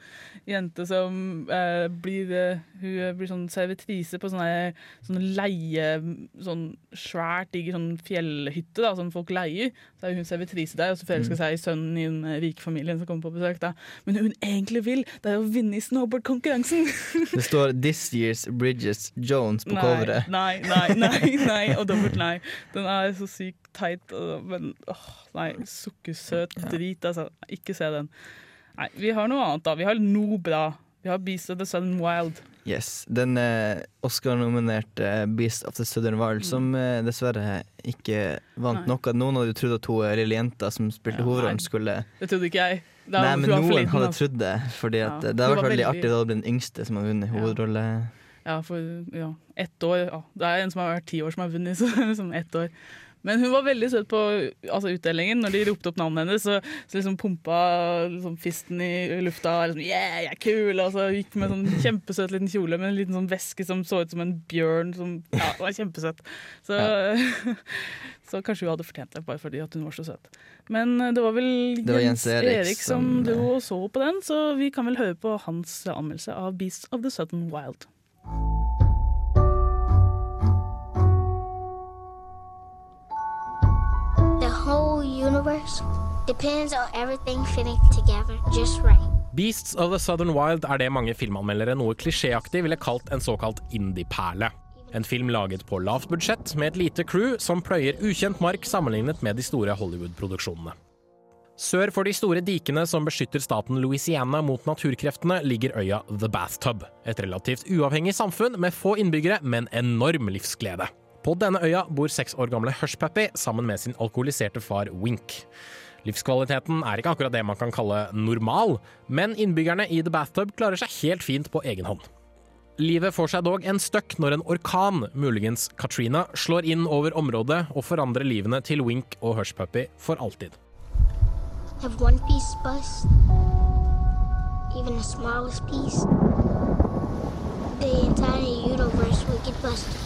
jente som eh, blir eh, Hun blir sånn servitrise på sånne, sånne leie Sånn svært diger sånn fjellhytte da, som folk leier. Så er hun servitrise der, og så forelsker Mm. seg i sønnen i den rike familien som kommer på besøk. da. Men hun egentlig vil, det er å vinne i snowboardkonkurransen. Det står 'This Year's Bridges Jones' på nei, coveret. Nei, nei, nei, nei, og dobbelt nei. Den er så sykt teit, men åh, nei, sukkersøt drit, altså. Ikke se den. Nei, vi har noe annet, da. Vi har noe bra. Vi har Beast of the Southern Wild. Yes, Den eh, Oscar-nominerte eh, 'Beast of the Southern Wild', som eh, dessverre ikke vant Mm. Nei. nok. Noen hadde jo trodd at hun lille jenta som spilte Ja, hovedrollen, skulle Det trodde ikke jeg. Nei, men noen hadde altså. trodd det. Fordi at Ja, Det hadde vært var veldig artig da det ble den yngste som har vunnet hovedrolle. Ja, for ja, ett år. Ja. Det er en som har vært ti år som har vunnet, så liksom ett år. Men hun var veldig søt på altså, utdelingen. Når de ropte opp navnet hennes, så, så liksom pumpa liksom, fisten i lufta. Liksom, yeah, jeg er kul! Og så gikk med sånn kjempesøt liten kjole med en liten sånn veske som så ut som en bjørn. Som, ja, var kjempesøt. Så, så kanskje hun hadde fortjent det, bare fordi hun var så søt. Men eh, det var vel Det var Jens, Erik Erik som som, dro og så på den, så vi kan vel høre på hans anmeldelse av Beast of the Southern Wild. Beasts of the Southern Wild er det mange filmanmeldere noe klisjéaktig ville kalt en såkalt indie-perle. En film laget på lavt budsjett med et lite crew som pløyer ukjent mark sammenlignet med de store Hollywood-produksjonene. Sør for de store dikene som beskytter staten Louisiana mot naturkreftene, ligger øya The Bathtub. Et relativt uavhengig samfunn med få innbyggere, men enorm livsglede. På denne øya bor seks år gamle Hushpappy sammen med sin alkoholiserte far Wink. Livskvaliteten er ikke akkurat det man kan kalle normal, men innbyggerne i The Bathtub klarer seg helt fint på egen hånd. Livet får seg dog en støkk når en orkan, muligens Katrina, slår inn over området og forandrer livene til Wink og Hushpuppy for alltid. If one piece busts, even the smallest piece, the entire universe will get busted.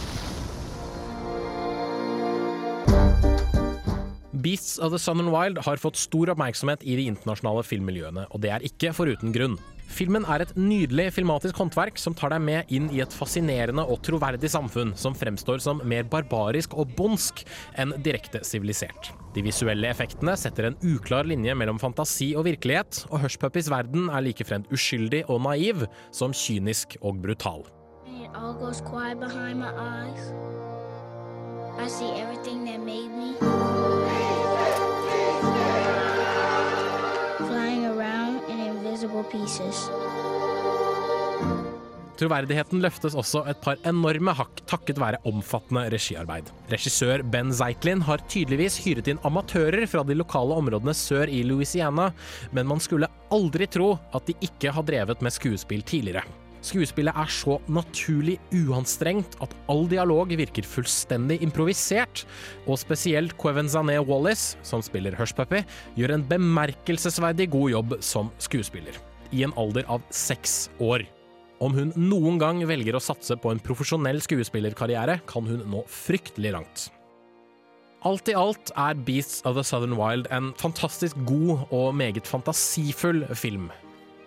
Beasts of the Sun and Wild har fått stor oppmerksomhet i de internasjonale filmmiljøene, og det er ikke foruten grunn. Filmen er et nydelig filmatisk håndverk som tar deg med inn i et fascinerende og troverdig samfunn som fremstår som mer barbarisk og bondsk enn direkte sivilisert. De visuelle effektene setter en uklar linje mellom fantasi og virkelighet, og Hushpuppies verden er likefremt uskyldig og naiv som kynisk og brutal. I see everything that made me. In pieces. Troverdigheten løftes også et par enorme hakk takket være omfattende regiarbeid. Regissør Ben Zeitlin har tydeligvis hyret inn amatører fra de lokale områdene sør i Louisiana, men man skulle aldri tro at de ikke har drevet med skuespill tidligere. Skuespillet er så naturlig uanstrengt at all dialog virker fullstendig improvisert, og spesielt Quevenzané Wallis, som spiller Hushpuppy, gjør en bemerkelsesverdig god jobb som skuespiller, i en alder av seks år. Om hun noen gang velger å satse på en profesjonell skuespillerkarriere, kan hun nå fryktelig langt. Alt i alt er Beasts of the Southern Wild en fantastisk god og meget fantasifull film.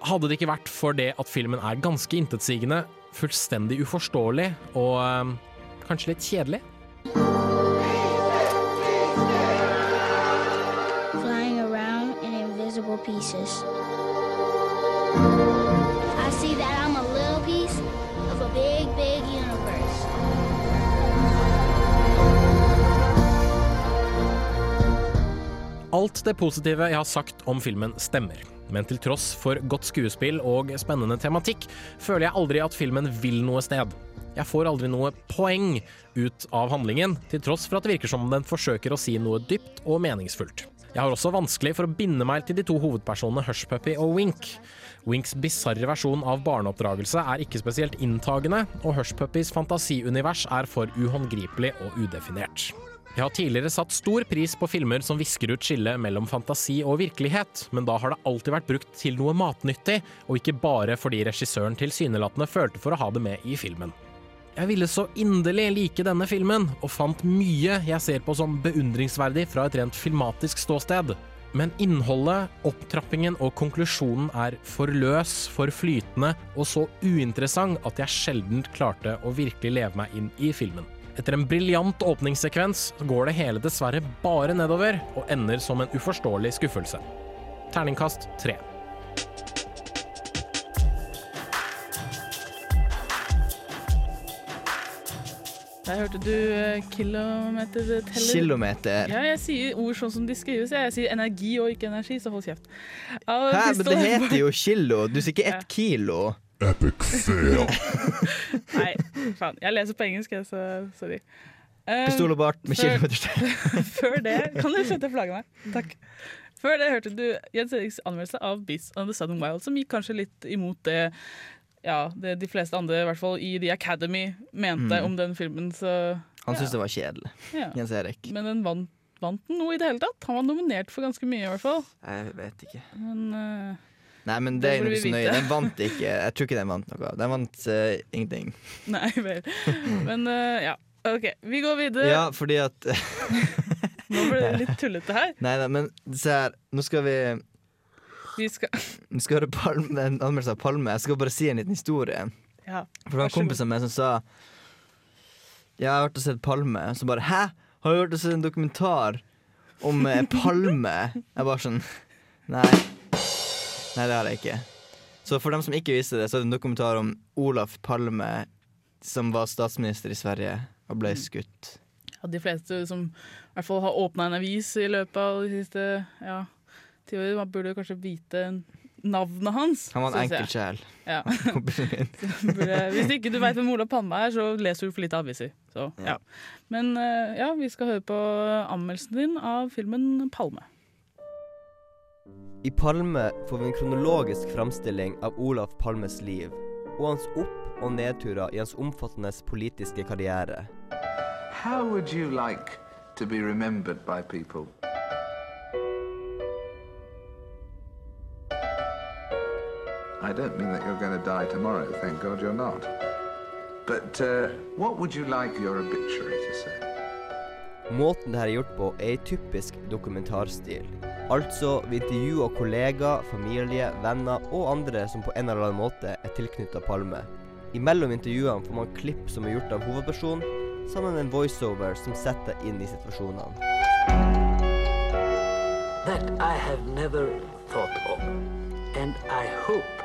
Hadde det ikke vært for det at filmen er ganske intetsigende, fullstendig uforståelig og øh, kanskje litt kjedelig. Flying around in invisible pieces. I see that I'm a little piece of a big, big universe. Alt det positive jeg har sagt om filmen stemmer, men til tross for godt skuespill og spennende tematikk, føler jeg aldri at filmen vil noe sted. Jeg får aldri noe poeng ut av handlingen, til tross for at det virker som om den forsøker å si noe dypt og meningsfullt. Jeg har også vanskelig for å binde meg til de to hovedpersonene Hushpuppy og Wink. Winks bisarre versjon av barneoppdragelse er ikke spesielt inntagende, og Hushpuppys fantasiunivers er for uhåndgripelig og udefinert. Jeg har tidligere satt stor pris på filmer som visker ut skillet mellom fantasi og virkelighet, men da har det alltid vært brukt til noe matnyttig, og ikke bare fordi regissøren tilsynelatende følte for å ha det med i filmen. Jeg ville så inderlig like denne filmen, og fant mye jeg ser på som beundringsverdig fra et rent filmatisk ståsted. Men innholdet, opptrappingen og konklusjonen er for løs, for flytende og så uinteressant at jeg sjelden klarte å virkelig leve meg inn i filmen. Etter en briljant åpningssekvens går det hele dessverre bare nedover, og ender som en uforståelig skuffelse. Terningkast tre. Der hørte du eh, kilometer teller. Kilometer. Ja, jeg sier ord sånn som de skrives. Jeg, sier energi og ikke energi, så hold kjeft. Hæ, men det heter jo kilo. Du sier ikke ett kilo. Epic fail. Nei, faen. Jeg leser på engelsk, jeg, så sorry. Eh, Pistol og bart med kilometer. Før det Kan du slutte å flagge meg? Takk. Før det hørte du Jens Eriks anmeldelse av Beats on the Southern Wild, som gikk kanskje litt imot det ja, det de fleste andre, i hvert fall i The Academy, mente Mm. om den filmen. Så Han syntes det var kjedelig. Ja. Jens Erik. Men den vant, vant den noe i det hele tatt? Han var nominert for ganske mye, i hvert fall. Jeg vet ikke. Men eh, Nei, men Det det er ikke så nøye. Den vant ikke. Jeg tror ikke den vant noe. Den vant uh, ingenting. Nei vel. Men uh, ja. OK, vi går videre. Ja, fordi at Nå ble det litt tullete her. Nei da, men se her. Nå skal vi Vi skal Vi skal høre Palme, en anmeldelse av Palme. Jeg skal bare si en liten historie. Ja. For det var en kompis av meg som sa Ja, jeg har vært og sett Palme. Så bare Hæ? Har du vært og sett en dokumentar om eh, Palme? Jeg bare sånn Nei. Nei, det har jeg ikke. Så for dem som ikke visste det, så er det en dokumentar om Olaf Palme som var statsminister i Sverige og ble skutt. Ja, de fleste som i hvert fall har åpna en avis i løpet av de siste ja, ti år, man burde kanskje vite navnet hans. Han var en enkel sjel. Ja. Hvis ikke du veit hvem Olav Palme er, så leser du for lite aviser. Så, ja. Men eh, ja, vi skal høre på anmeldelsen din av filmen 'Palme'. I Palme får vi en kronologisk framstilling av Olaf Palmes liv, og hans opp- og nedturer i hans omfattende politiske karriere. How would you like to be remembered by people? I don't mean that you're going to die tomorrow, thank God you're not. But uh, what would you like your obituary to say? Måten det her er gjort på, er i typisk dokumentarstil. Altså, vi intervjuer kollegaer, familie, venner og andre som på en eller annen måte er tilknytta Palme. Imellom intervjuene får man klipp som er gjort av hovedpersonen, sammen med en voiceover som setter inn i situasjonene. That I have never thought of. And I hope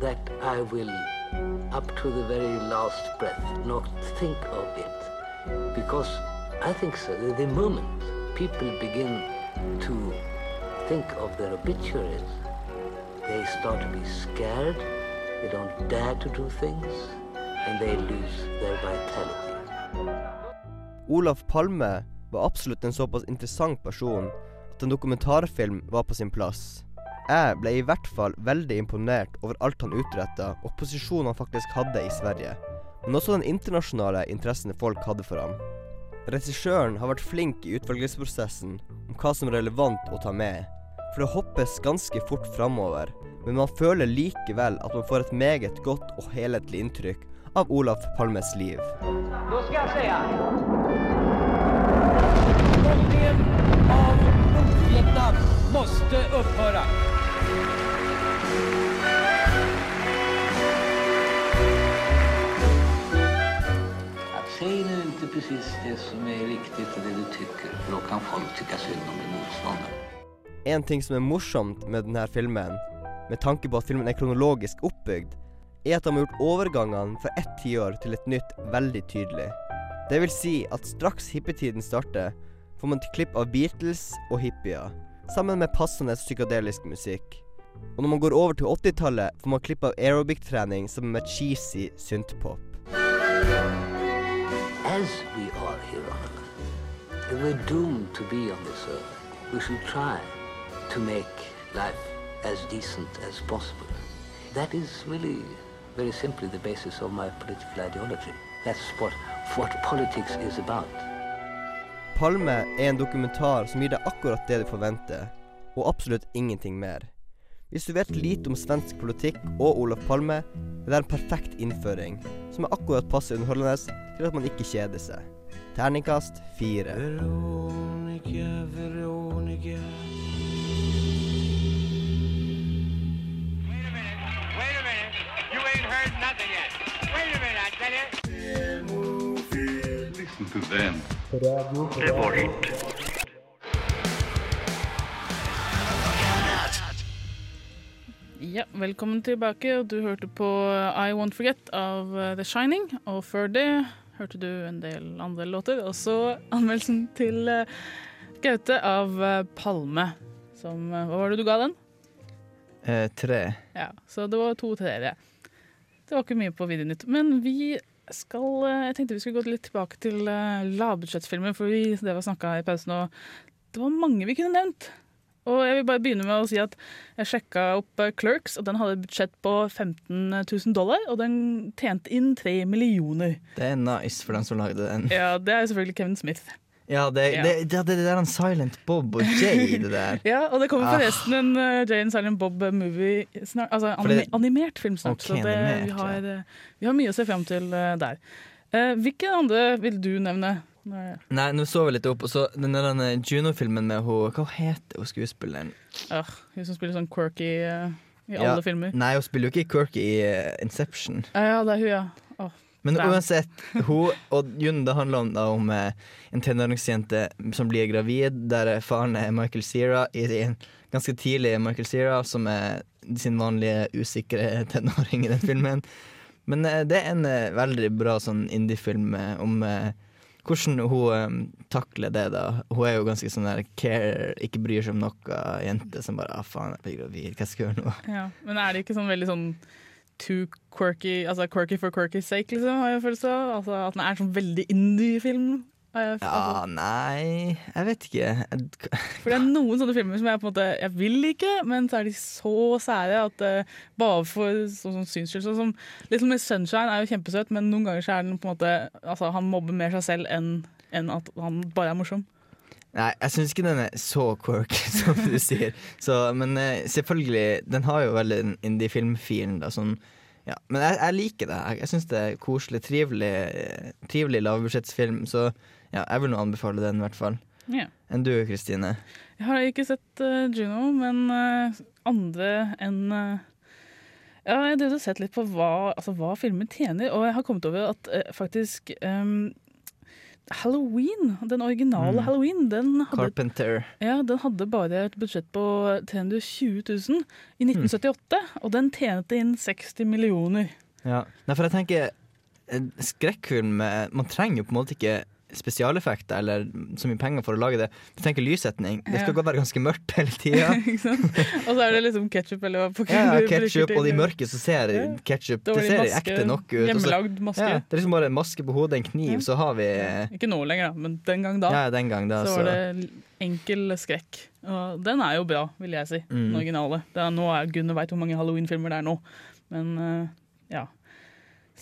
that I will, up to the very last breath, not think of it. Because I think so. The- The moment people begin to think of their obituaries, they start to be scared, they don't dare to do things, and they lose their vitality. Olaf Palme var absolutt en såpass interessant person at en dokumentarfilm var på sin plass. Jeg ble i hvert fall veldig imponert over alt han utretta, og posisjonen han faktisk hadde i Sverige. Men også den internasjonale interessen folk hadde for ham. Regissøren har vært flink i utvelgelsesprosessen om hva som er relevant å ta med. For det hoppes ganske fort framover, men man føler likevel at man får et meget godt og helhetlig inntrykk av Olaf Palmes liv. Nå skal jeg se her. Bombningen av Nordvietnam måste upphöra. Precis det som är riktigt och det du tycker, för då kan folk tycka synd om din motståndare. En ting som er morsomt med denne filmen, med tanke på at filmen er kronologisk oppbygd, er at de har gjort overgangene fra ett tiår til et nytt veldig tydelig. Det vil si at straks hippietiden starter, får man et klipp av Beatles og hippier, sammen med passende psykadelisk musikk. Og når man går over til 80-tallet, får man klipp av aerobic-trening sammen med cheesy synthpop. As we are here on earth, we're doomed to be on this earth, we should try to make life as decent as possible. That is really, very simply, the basis of my political ideology. That's what, what politics is about. Palme er en dokumentar som gir deg akkurat det du forventer, og absolutt ingenting mer. Hvis du vet lite om svensk politikk og Olof Palme, er det en perfekt innføring, som er akkurat passe underholdende til at man ikke kjeder seg. Terningkast fire. Veronica, Veronica. Wait a minute. You ain't heard nothing yet. Wait a minute, I tell you. Listen to them. Ja, velkommen tilbake. Du hørte på I Won't Forget av uh, The Shining. Og før det hørte du en del andre låter. Og så anmeldelsen til uh, Gaute av uh, Palme. Som Hva var det du ga den? Eh, tre. Ja, Så det var to treere. Det var ikke mye på Videonytt. Men vi skal Jeg tenkte vi skulle gå litt tilbake til lavbudsjettfilmer, for vi, det var snakka i pausen, og det var mange vi kunne nevnt. Og jeg vil bare begynne med å si at jeg sjekka opp eh, Clerks, og den hadde et budsjett på 15 000 dollar, og den tjente inn 3 millioner. Det er nice for den som lagde den. Ja, det er selvfølgelig Kevin Smith. Ja, det, Ja. det, det, det, er en Silent Bob og Jay, det der. Ja, og det kommer Ah. forresten en uh, and Silent Bob-movie snart. Altså anime, animert film snart. okay, så det, animert, vi, har, ja. vi har mye å se fram til uh, der. Uh, hvilke andre vil du nevne? Nei, Nei, nå så vi litt opp, og så den der denne Juno-filmen med hun Hva heter hun skuespilleren? Ja, hun som spiller sånn quirky uh, i Ja, alle filmer. Nei, hun spiller jo ikke Quirky i uh, Inception. Ja, ja, det er hun, ja. Oh. Men uansett, hun og Juno, det handler om, da, om eh, en tenåringsjente som blir gravid, der eh, faren er Michael Cera, i en ganske tidlig Michael Cera, som er sin vanlige usikre tenåring i den filmen. Men eh, det er en eh, veldig bra sånn indie-film eh, om eh, hvordan hun um, takler det, da. Hun er jo ganske sånn der care, ikke bryr seg om noe jente som bare ah, faen, jeg blir gravid, hva skal jeg gjøre nå? Ja, men er det ikke sånn veldig sånn too quirky Altså quirky for quirky sake, liksom, har jeg følelse av? Altså At den er sånn veldig indie-film? jeg- Ja, altså, nei, jeg vet ikke. For det er noen sånne filmer som jeg på en måte Jeg vil ikke, men så er de så sære at uh, bare for sånn sånn synsskyld Sånn som Little Miss Sunshine er jo kjempesøt, men noen ganger så er den på en måte Altså, han mobber mer seg selv enn en at han bare er morsom. Nei, jeg syns ikke den er så quirky som du sier. Så, men uh, selvfølgelig, den har jo veldig den indie-filmfilen. da, Sånn, ja. Men jeg, jeg liker det. Jeg, jeg syns det er koselig, trivelig, trivelig lavbudsjettsfilm. Så ja, jeg vil nå anbefale den, i hvert fall. Yeah. Enn du, Kristine? Jeg har ikke sett uh, Juno, men uh, andre enn uh, Ja, jeg har sett litt på hva, altså, hva filmen tjener, og jeg har kommet over at faktisk um, Halloween, den originale Mm. Halloween, den hadde, Carpenter. ja, den hadde bare et budsjett på 320 000 i 1978, og den tjente inn 60 millioner. Ja. Nei, for jeg tenker Skrekkfilm Man trenger jo på en måte ikke spesialeffekter eller så mye penger for å lage det. Du tenker lyssetting. Det skal Ja. godt være ganske mørkt hele tida. Og så er det liksom ketsjup eller hva Ja, ketsjup, og de mørke så ser Ja. ketchup Det ser maske, ekte nok ut. hjemmelagd maske. Ja, det er liksom bare en maske på hodet, en kniv, Ja. så har vi Ikke nå lenger, da, men den gang da. Ja, den gang da, så var det enkel skrekk. Og den er jo bra, vil jeg si. Den Mm. originale. Det er, nå er Gunnar veit hvor mange Halloween-filmer det er nå. Men eh, ja.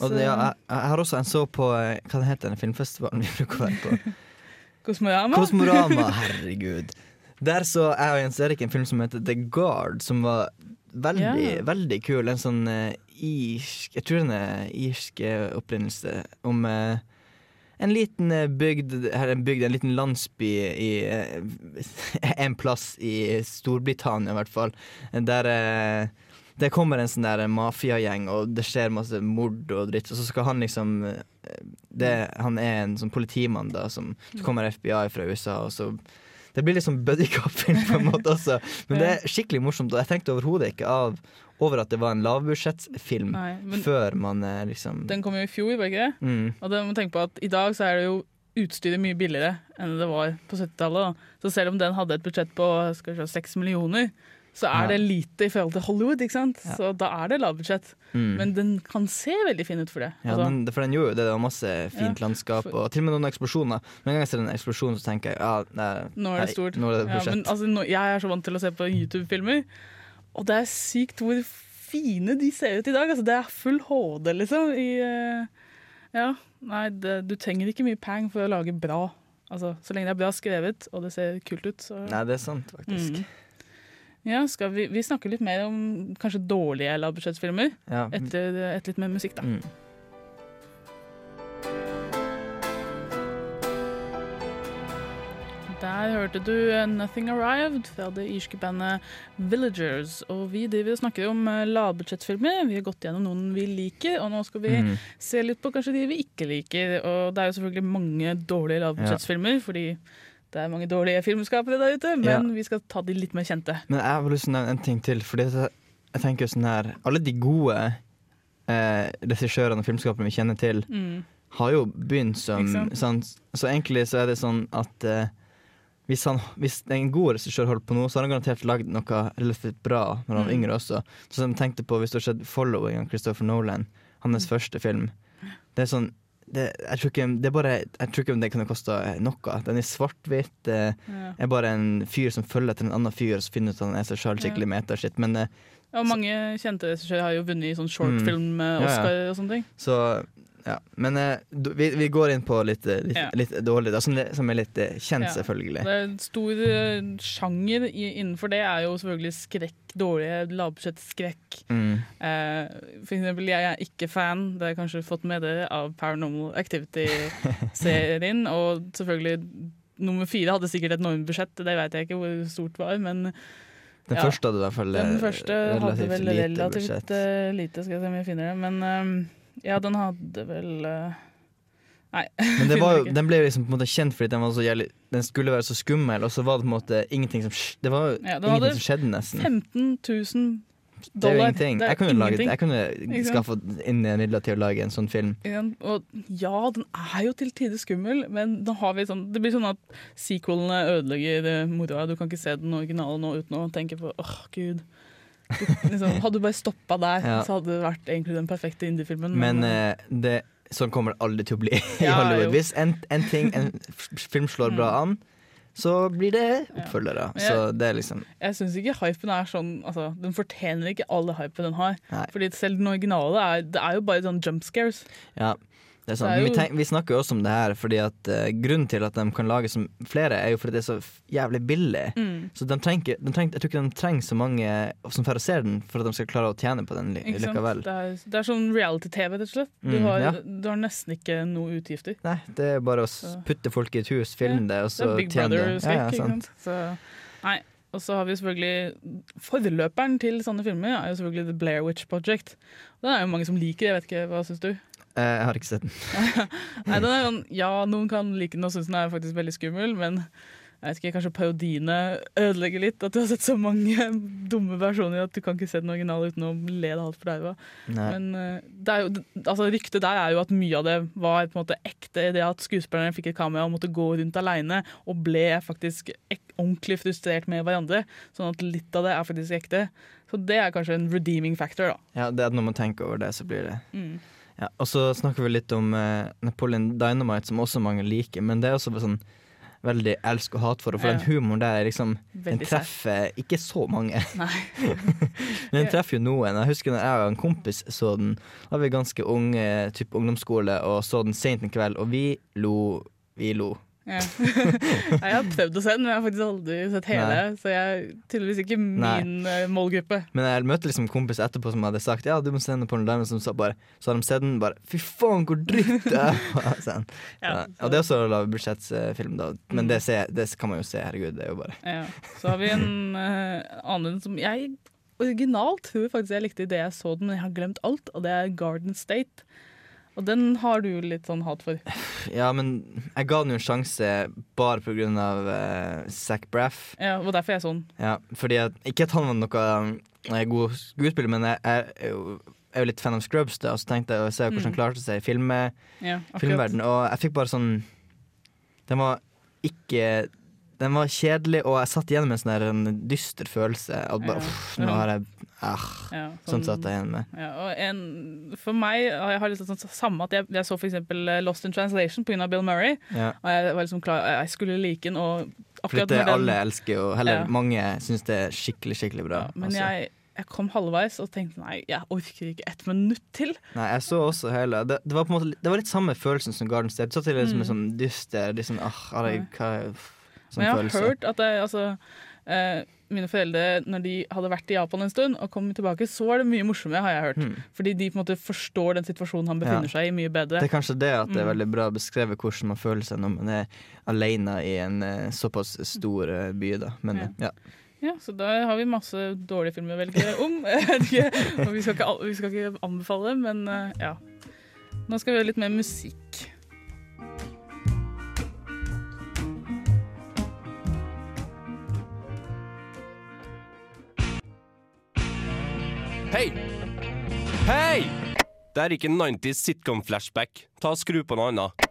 Og det, ja, jeg, jeg har også en så på eh, Hva det heter den filmfestivalen vi bruker å være på? Kosmorama. Kosmorama, herregud. Der så jeg og Jens Erik en film som heter The Guard, som var veldig, yeah. veldig kul. En sånn uh, irsk Jeg tror den er irsk eh, opprinnelse. Om uh, en liten bygd, her er en bygd, en liten landsby i uh, en plass i Storbritannia, i hvert fall. Der eh, det kommer en sånn der mafiagjeng, og det skjer masse mord og dritt. Og så skal han liksom eh, det, Han er en sånn politimann, da, som Så kommer FBI fra USA, og så Det blir liksom sånn buddycop-film på en måte også. Men det er skikkelig morsomt, og jeg tenkte overhodet ikke av over at det var en lavbudsjettfilm før man liksom Den kom jo i fjor, var ikke det? Mm. Og det må tenke på at i dag så er det jo utstyret mye billigere enn det var på 70-tallet. Så selv om den hadde et budsjett på skal vi se, 6 millioner, så er det lite i forhold til Hollywood. ikke sant? Så da er det lavbudsjett. Mm. Men den kan se veldig fin ut for det. Ja, Altså, den, for den gjorde jo det. Det var masse fint Ja, landskap, og til og med noen eksplosjoner. Men en gang jeg ser en eksplosjon, så tenker jeg ja, nei, Nå er det stort. Nå er det ja, men altså, nå, jeg er så vant til å se på YouTube-filmer, og det er sykt hvor fine de ser ut i dag. Altså, det er full HD, liksom. I, eh, ja, nei, det, du trenger ikke mye peng for å lage bra. Altså, så lenge det er bra skrevet og det ser kult ut. Så. Nei, det er sant, faktisk. Mm. Ja, skal vi, vi snakker litt mer om kanskje dårlige lavbudsjettfilmer Ja. etter, etter litt mer musikk, da. Mm. Der hørte du eh, 'Nothing Arrived' fra det irske bandet Villagers. Og vi driver og snakker om eh, lavbudsjettfilmer. Vi har gått gjennom noen vi liker, og nå skal vi Mm. se litt på kanskje de vi ikke liker. Og det er jo selvfølgelig mange dårlige lavbudsjettsfilmer, fordi det er mange dårlige filmskapere der ute, men Ja. vi skal ta de litt mer kjente. Men jeg har lyst til å nevne en ting til. Fordi jeg, tenker sånn her Alle de gode eh, regissørene og filmskaperne vi kjenner til, Mm. har jo begynt som sånn, Så egentlig så er det sånn at eh, hvis, han, hvis en god regissør holder på noe, så har han garantert lagd noe relativt bra når han var Mm. yngre også. Så jeg tenkte på, Hvis du har sett 'Following' av Christopher Nolan, hans første film Det er sånn det, jeg, tror ikke, det bare, jeg tror ikke det kunne kosta noe. Den er svart-hvitt. Det Ja. er bare en fyr som følger etter en annen fyr og så finner ut at han er seg sjøl skikkelig metashit. Men eh, Og mange kjente regissører har jo vunnet i sånn Mm. shortfilm-Oscar Ja, ja. og sånne ting. Så ja. Men uh, vi, vi går inn på litt, eh, litt, Ja. litt dårlig, da, som, som er litt eh, kjent, Ja. selvfølgelig. Det er en stor sjanger i, innenfor det er jo selvfølgelig skrekk. Dårlige lavbudsjettskrekk. Mm. Uh, for eksempel, jeg er ikke fan, det har jeg kanskje fått med dere, av Paranormal Activity-serien. og selvfølgelig nummer fire hadde sikkert et enormt budsjett, det vet jeg ikke hvor stort var, men Den ja. første hadde i hvert fall eh, Den første hadde relativt vel lite relativt budsjett. lite, skal jeg se om jeg finner det. Men eh, ja, den hadde vel uh, Nei. Men det var, den ble liksom på en måte kjent fordi den, var så jævlig, den skulle være så skummel, og så var det på en måte ingenting som Det var Ja, det ingenting som skjedde, nesten. 15 000 Det er jo dollar. ingenting. Er Jeg kunne, laget, jeg kunne skaffet inn midler til å lage en sånn film. Ja, Og ja, den er jo til tider skummel, men da har vi sånn, det blir sånn at sequelene ødelegger eh, moroa. Du kan ikke se den originale nå uten å tenke på åh, gud. Liksom, hadde du bare stoppa der, Ja. så hadde det vært egentlig den perfekte indie-filmen. Men men eh, det, sånn kommer det aldri til å bli i Hollywood. Hvis en, en ting, en film slår bra an, så blir det oppfølgere. Ja. jeg- Så det er liksom jeg syns ikke hypen er sånn altså, Den fortjener ikke all hypen den har. Nei. Fordi selv den originale er, det er jo bare sånn jump scares. Ja, det er sant. Det er jo... vi, tenk, vi snakker jo også om det her fordi at uh, grunnen til at de kan lage som flere, er jo fordi det er så jævlig billig. Mm. Så de trenger, de trenger, jeg tror ikke de trenger så mange som får se den for at de skal klare å tjene på den li- likevel. Det er, det er sånn reality-TV, rett og slett. Du, Mm, har, ja. du har nesten ikke noe utgifter. Nei, det er bare å putte folk i et hus, filme det, og så tjene det. Ja, ja, sant. Så, nei. Og så har vi selvfølgelig Forløperen til sånne filmer er jo selvfølgelig The Blair Witch Project. Den er jo mange som liker, jeg vet ikke, hva syns du? Eh, Jeg har ikke sett den. Nei, den er, sånn- ja, noen kan like den og synes den er faktisk veldig skummel, men jeg vet ikke, kanskje parodiene ødelegger litt. At du har sett så mange dumme versjoner at du kan ikke se den originale uten å le deg altfor daua. Men eh, jo, altså, ryktet der er jo at mye av det var på en måte ekte. Det at skuespillerne fikk et kamera og måtte gå rundt aleine og ble faktisk ordentlig frustrert med hverandre. Sånn at litt av det er faktisk ekte. Så det er kanskje en redeeming factor, da. Ja, det er noe man tenker over det, så blir det Mm. Ja, Og så snakker vi litt om uh, Napoleon Dynamite, som også mange liker. Men det er også sånn veldig elsk- og hat For Ja. den humoren der er liksom Den treffer ikke så mange. Men den treffer jo noen. Jeg husker når jeg og en kompis så den. Da var vi ganske unge, typ ungdomsskole, og så den sent en kveld, og vi lo. Vi lo. Ja. jeg har prøvd å se den, men jeg har faktisk aldri sett hele. Nei. Så jeg er tydeligvis ikke min Nei. målgruppe. Men jeg møtte liksom kompis etterpå som hadde sagt Ja, du må se den på Diamond, som sa bare Så har de sett den, bare Fy faen, hvor dritt det er! Sånn. Ja, Ja, og det er også lavbudsjettsfilm, da. Men Mm. det, ser, det kan man jo se, herregud. Det er jo bare Ja. Så har vi en uh, annen som jeg originalt tror faktisk jeg likte idet jeg så den, men jeg har glemt alt, og det er Garden State. Og den har du litt sånn hat for. Ja, men jeg ga den jo en sjanse bare av uh, Zac Braff. Ja, og derfor jeg så den. Ja, fordi at, Ikke at han var noe eh, god skuespiller, men jeg, jeg, er jo- litt fan av Scrubs, da, og så tenkte jeg å se hvordan Mm. han klarte seg i filme, Ja, filmverden. Og jeg fikk bare sånn Den var ikke Den var kjedelig, og jeg satt igjen med en sånn en dyster følelse. At bare, Ja. uff, nå har jeg ah, Ja, Sånn satt jeg igjen med. Ja, og en, for meg har jeg har litt sånn samme at jeg, jeg så for eksempel eh, Lost in Translation pga. Bill Murray. Ja. Og jeg var liksom klar, jeg skulle like den, og For akkurat dette når den- alle elsker jo, eller Ja. mange syns det er skikkelig, skikkelig bra. Men altså. jeg, jeg kom halvveis og tenkte nei, jeg orker ikke ett minutt til. Nei, jeg så også hele Det, det var på en måte Det var litt samme følelsen som Garden State. Du satt til liksom Mm. en sånn dyster litt sånn, ah, herregud, hva Sånn Men jeg har følelse. hørt at det, altså, eh, mine foreldre, når de hadde vært i Japan en stund og kom tilbake, så var det mye morsommere, har jeg hørt. Mm. Fordi de på en måte forstår den situasjonen han befinner Ja. seg i, mye bedre. Det er kanskje det at det er Mm. veldig bra beskrevet hvordan man føler seg når man er alene i en eh, såpass stor eh, by, da. Men Ja. ja. Ja, så da har vi masse dårlige filmer å velge om. Og vi, skal ikke, vi skal ikke anbefale, men eh, ja. Nå skal vi høre litt mer musikk. Hei! Hei! Det er ikke 90s sitcom-flashback. Ta Skru på noe annet.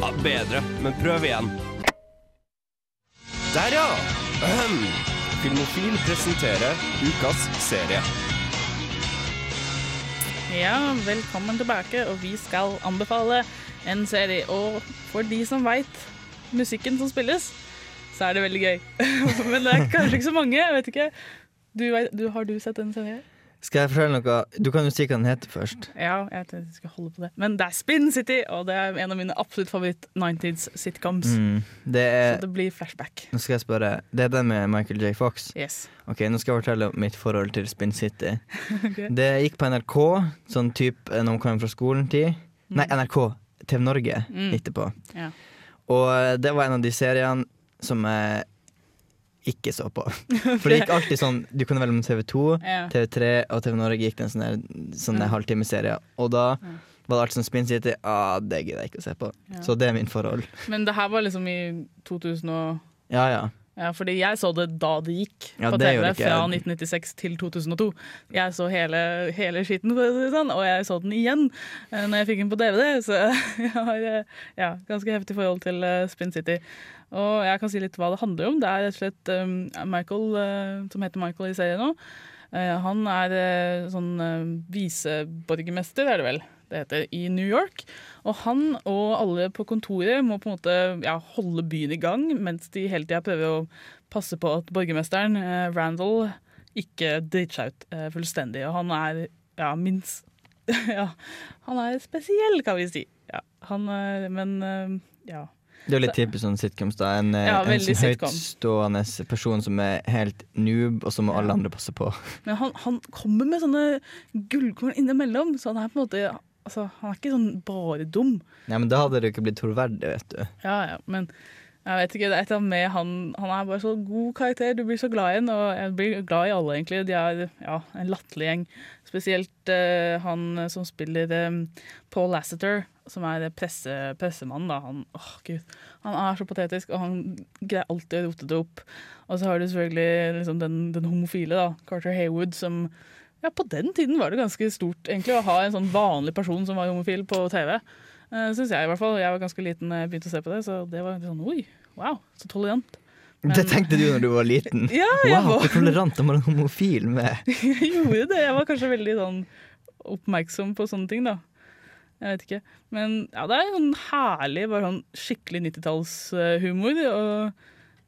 Ja, bedre, men prøv igjen. Der, ja! Ahem. Filmofil presenterer ukas serie. Ja, velkommen tilbake, og vi skal anbefale en serie. Og for de som veit musikken som spilles, så er det veldig gøy. Men det er kanskje ikke så mange. Jeg vet ikke. Du, du, har du sett den serien? Skal jeg fortelle noe? Du kan jo si hva den heter først. Ja, jeg tenkte jeg skulle holde på det. Men det er Spin City, og det er en av mine absolutt favoritt-90s sitcoms. Mm. Er Så det blir flashback. Nå skal jeg spørre. Det er den med Michael J. Fox? Yes. Ok, Nå skal jeg fortelle om mitt forhold til Spin City. okay. Det gikk på NRK, sånn type når man kom fra skolen-tid. Nei, NRK. TV Norge Mm. gikk det på. Ja. Og eh, det var en av de seriene som jeg ikke så på. For det gikk alltid sånn Du kunne velge om TV2, Ja. TV3 og TV Norge gikk det en sånn sånn halvtimeserie. Og da var det alltid sånn Spin City. Ah, det gidder jeg ikke å se på. Ja. Så det er min forhold. Men det her var liksom i 2000 og Ja, ja. Ja, fordi jeg så det da det gikk Ja, på det TV, fra 1996 til 2002. Jeg så hele, hele skitten, sånn, og jeg så den igjen eh, når jeg fikk den på DVD. Så jeg har eh, ja, ganske heftig forhold til eh, Spin City. Og jeg kan si litt hva det handler om. Det er rett og slett um, Michael, uh, som heter Michael i serien nå. Uh, han er uh, sånn uh, viseborgermester, er det vel det heter, i New York. Og han og alle på kontoret må på en måte ja, holde byen i gang, mens de hele tida prøver å passe på at borgermesteren, eh, Randall, ikke driter seg ut eh, fullstendig. Og han er ja, minst Ja, han er spesiell, kan vi si. Ja, han er Men ja. Det er jo litt typisk sånn sitcoms. da En, eh, Ja, en sånn høytstående person som er helt noob, og så må alle andre passe på. Men han, han kommer med sånne gullkorn innimellom, så han er på en måte altså, Han er ikke sånn bare dum. Ja, Men da hadde det jo ikke blitt troverdig, vet du. Ja, ja, men jeg vet ikke, det er et eller annet med han Han er bare så god karakter. Du blir så glad i ham, og jeg blir glad i alle, egentlig. De er ja, en latterlig gjeng. Spesielt uh, han som spiller um, Paul Lasseter. Som er presse, pressemannen, da. Han, åh, Gud, han er så patetisk, og han greier alltid å rote det opp. Og så har du selvfølgelig liksom, den, den homofile, da, Carter Haywood, som ja, på den tiden var det ganske stort egentlig å ha en sånn vanlig person som var homofil på TV. Uh, Syns jeg i hvert fall. Jeg var ganske liten da jeg begynte å se på det, så det var sånn oi, wow, så tolerant. Men- Det tenkte du når du var liten? Ja, jeg wow, var- hvor tolerant man er homofil med jeg gjorde det. Jeg var kanskje veldig sånn oppmerksom på sånne ting, da. Jeg vet ikke. Men ja, det er sånn herlig, bare sånn skikkelig 90-tallshumor. Og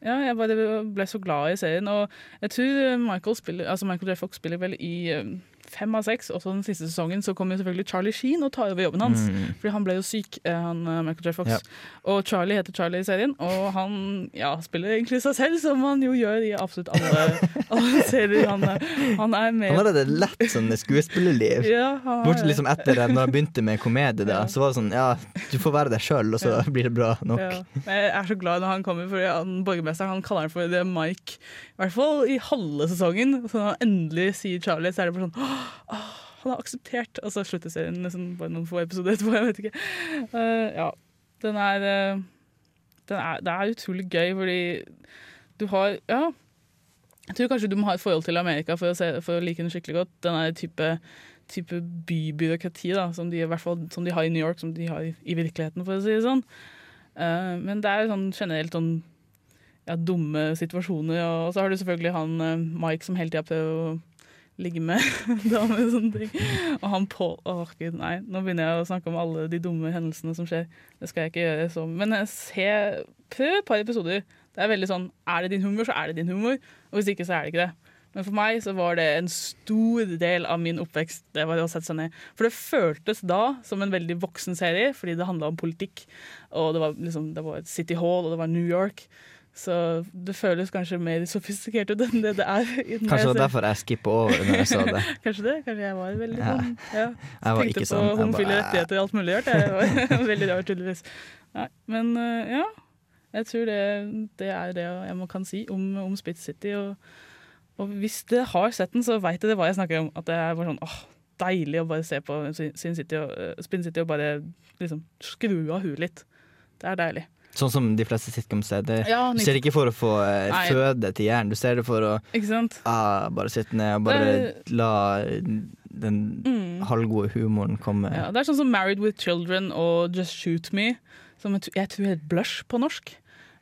ja, jeg bare ble så glad i serien. Og jeg tror Michael, spiller, altså Michael J. Fox spiller vel i eh, fem av seks. Også den siste sesongen så kommer jo selvfølgelig Charlie Sheen og tar over jobben hans. Mm. Fordi han ble jo syk, eh, han eh, Michael J. Fox. Ja. Og Charlie heter Charlie i serien, og han ja, spiller egentlig seg selv, som han jo gjør i absolutt alle, alle serier. Han, er- han er med Han hadde et lett sånn skuespillerliv. Ja, Bortsett liksom etter det, når han begynte med komedie, da, så var det sånn ja, du får være deg sjøl, og så blir det bra nok. Ja. Men Jeg er så glad når han kommer, for han, borgermesteren han kaller han for The Mike. I hvert fall i halve sesongen. Så når han endelig sier Charlie, så er det bare sånn Han har akseptert. Og så slutter serien nesten bare noen få episoder etterpå. Jeg vet ikke. Uh, ja. Den er, uh, den er Det er utrolig gøy, fordi du har Ja. Jeg tror kanskje du må ha et forhold til Amerika for å, se, for å like den skikkelig godt. Den er type, type bybyråkrati da, som de, i hvert fall, som de har i New York, som de har i, i virkeligheten, for å si det sånn. Uh, men det er sånn generelt sånn ja, dumme situasjoner. Og så har du selvfølgelig han Mike som hele tida prøver å ligge med damer og sånne ting. Og han Paul Åh, gud, nei. Nå begynner jeg å snakke om alle de dumme hendelsene som skjer. Det skal jeg ikke gjøre så Men se prøv et par episoder. Det er veldig sånn Er det din humor, så er det din humor. Og hvis ikke, så er det ikke det. Men for meg så var det en stor del av min oppvekst. Det var å sette seg ned. For det føltes da som en veldig voksen serie, fordi det handla om politikk. Og det var liksom Det var City Hall, og det var New York. Så det føles kanskje mer sofistikert ut enn det det er. Kanskje det var derfor jeg skippa over når jeg så det. Kanskje det. Kanskje jeg var veldig Ja. sånn ja. Jeg var Tenkte ikke på sånn. Homofile bare- rettigheter og alt mulig rart. Jeg var veldig rart, tydeligvis. Nei, men øh, ja. Jeg tror det, det er det jeg må kan si om, om Spitz City. Og, og hvis dere har sett den, så veit dere hva jeg snakker om. At det er bare sånn åh, deilig å bare se på Sin City og, øh, Spin City og bare liksom skru av huet litt. Det er deilig. Sånn som de fleste sitcoms er. Det, Ja, du ser det ikke for å få eh, Nei. føde til hjernen, du ser det for å Ikke sant? ah, bare sitte ned og bare Det- la den Mm. halvgode humoren komme. Ja, det er sånn som Married with Children og Just Shoot Me, som jeg, tror jeg tror heter Blush på norsk.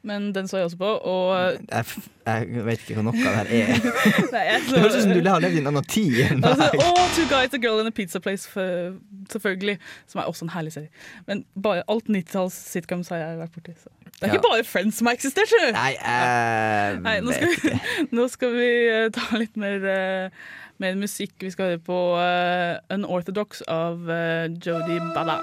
Men den så jeg også på, og Jeg, f- jeg vet ikke hva noe av det her er. Nei, jeg Det høres ut som du har levd i en annen tid Altså, oh, Two Guys, A Girl in a Pizza Place, for, selvfølgelig. Som er også en herlig serie. Men bare alt 90-talls sitcoms har jeg vært borti. Så. Det er Ja. ikke bare Friends som har eksistert, du! Nei, jeg Nei, nå skal, vi, nå skal vi eh, ta litt mer, eh, mer musikk. Vi skal høre på uh, Unorthodox av uh, Jodi Bada.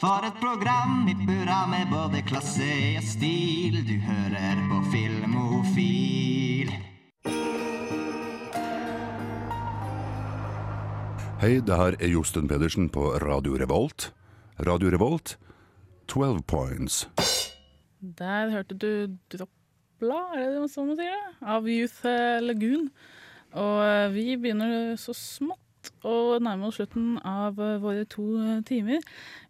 For et program i burra med både klasse og stil. Du hører på Filmofil. Hei, det her er Josten Pedersen på Radio Revolt. Radio Revolt, 12 points. Der hørte du Dropla, er det sånn man sier det? Av Youth eh, Lagoon. Og eh, vi begynner så smått å nærme oss slutten av eh, våre to eh, timer.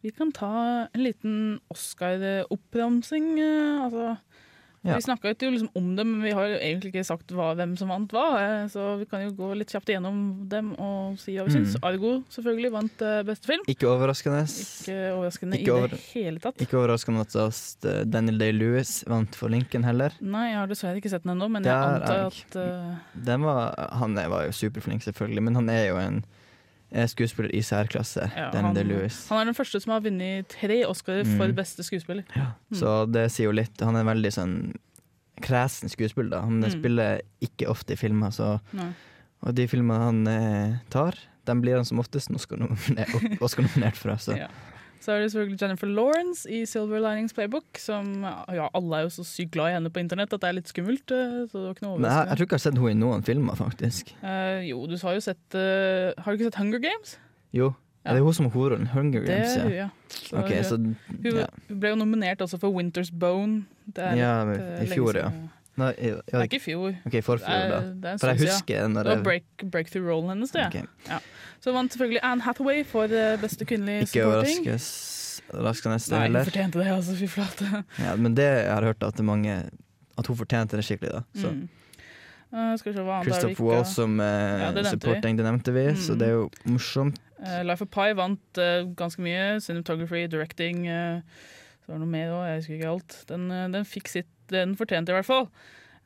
Vi kan ta en liten Oscar-oppramsing. eh, Altså, Ja. Vi snakka jo liksom om dem, men vi har jo egentlig ikke sagt hva, hvem som vant hva. eh, Så vi kan jo gå litt kjapt igjennom dem og si hva vi syns. Mm. Argo selvfølgelig vant eh, beste film. Ikke overraskende. Ikke overraskende Ikke i det hele tatt. Ikke overraskende at Daniel Day-Lewis vant for Lincoln heller. Nei, jeg har dessverre ikke sett den ennå, men jeg antar at uh... Den var, han var jo superflink, selvfølgelig, men han er jo en skuespiller i særklasse. ja, han, Day-Lewis. han er den første som har vunnet tre Oscarer for Mm. beste skuespiller. Mm. Så det sier jo litt. Han er en veldig sånn kresen skuespiller. da. Han Mm. spiller ikke ofte i filmer, så Nei. Og de filmene han eh, tar, dem blir han som oftest Oscar-nominert Oscar for. Så. Ja. Så er det selvfølgelig Jennifer Lawrence i Silver Linings Playbook, som ja, alle er jo så sykt glad i henne på internett at det er litt skummelt. eh, Så det var ikke noe Men jeg, jeg tror ikke jeg har sett henne i noen filmer, faktisk. Uh, jo, du har jo sett uh, Har du ikke sett Hunger Games? Jo. Ja. Er det hun som har hovedrollen? Hunger Det Games? er ja. Så okay, så ja. hun ble jo nominert også for Winter's Bone. Det Ja, litt, i fjor, ja. Nei, ja, Det er ikke i fjor. Ok, i forfjor, Det er- det er For jeg husker når Det var break, breakthrough-rollen hennes, det. Ok. Ja. Så vant selvfølgelig Anne Hathaway for eh, beste kvinnelige Ikke supporting. Ikke overraskende det Nei, hun fortjente det, altså. Fy flate. Ja, men det jeg har hørt at det mange At hun fortjente det skikkelig, da. Så. Mm. Uh, skal vi se hva annet er Christoph vi ikke- Waltz som uh, Ja, det supporting, det nevnte vi, så Mm. det er jo morsomt. Uh, Life of Pi vant ganske mye. Cinematography, directing Så var det noe mer òg, jeg husker ikke alt. Den, den fikk sitt Den fortjente i hvert fall.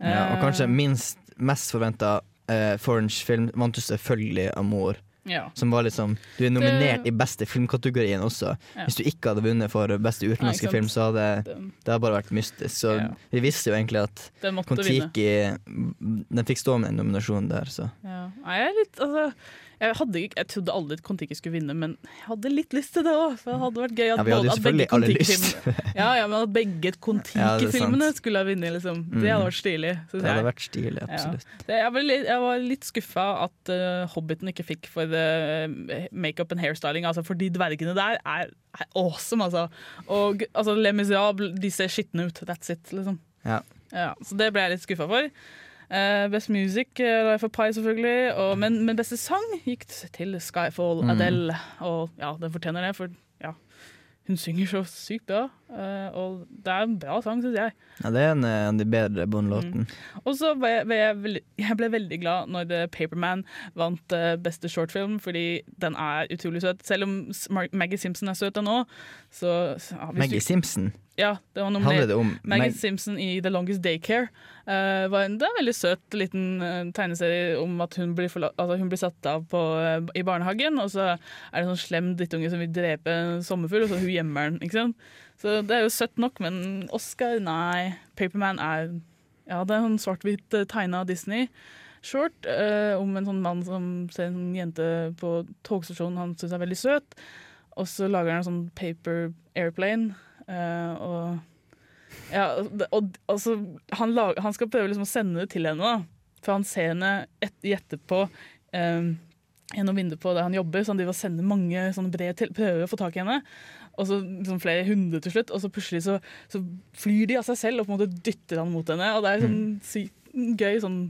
Ja, og kanskje minst mest forventa uh, foreign film vant jo selvfølgelig Amor. Ja. Som var liksom Du er nominert Det- i beste filmkategorien også. Ja. Hvis du ikke hadde vunnet for beste utenlandske film, så hadde det... det hadde bare vært mystisk. Så Ja. vi visste jo egentlig at Kon-Tiki Den fikk stå med en nominasjon der, så. Ja. Jeg er litt altså, jeg, hadde, jeg trodde aldri Kon-Tiki skulle vinne, men jeg hadde litt lyst til det òg. For det hadde vært gøy at, Ja, både, at begge Kon-Tiki-filmene ja, ja, men at begge Kon-Tiki-filmene ja, skulle ha vunnet, liksom. Det Mm. hadde vært stilig. Det hadde jeg. vært stilig, absolutt. Ja. Jeg, var litt, jeg var litt skuffa at uh, Hobbiten ikke fikk for uh, makeup and hairstyling. Altså, for de dvergene der er, er awesome, altså. Og altså, Les Miserables, de ser skitne ut. That's it, liksom. Ja. Ja, så det ble jeg litt skuffa for. Eh, best music, uh, Life of Pi selvfølgelig. Og, men, men beste sang gikk til Skyfall, Mm. Adele. Og ja, den fortjener det, for ja, hun synger så sykt bra. Eh, og det er en bra sang, syns jeg. Ja, det er en eh, av de bedre Bond-låtene. Og så ble jeg, jeg, ble veldig glad når The Paperman vant eh, beste shortfilm, fordi den er utrolig søt. Selv om Maggie Simpson er søt ennå, så så- ja, Maggie du- Simpson. Ja, det var nominert. Handler det om Maggie Mag- Simpson i The Longest Daycare. Uh, var en, det er en veldig søt liten uh, tegneserie om at hun blir, altså, hun blir satt av på, uh, i barnehagen, og så er det en sånn slem drittunge som vil drepe en sommerfugl, og så hun gjemmer den. ikke sant? Så det er jo søtt nok, men Oscar, nei. Paperman er Ja, det er en svart-hvitt uh, tegna Disney. Short eh, om en sånn mann som ser en jente på togstasjonen han syns er veldig søt. Og så lager han en sånn paper airplane. eh, og ja, og altså, han, lager, han skal prøve liksom å sende det til henne, da. For han ser henne et, etterpå eh, gjennom vinduet på der han jobber, så han driver og sender mange sånne brev til, prøver å få tak i henne. Og så liksom flere hundre til slutt, og så plutselig så, så flyr de av seg selv og på en måte dytter han mot henne. Og det er sånn sykt gøy sånn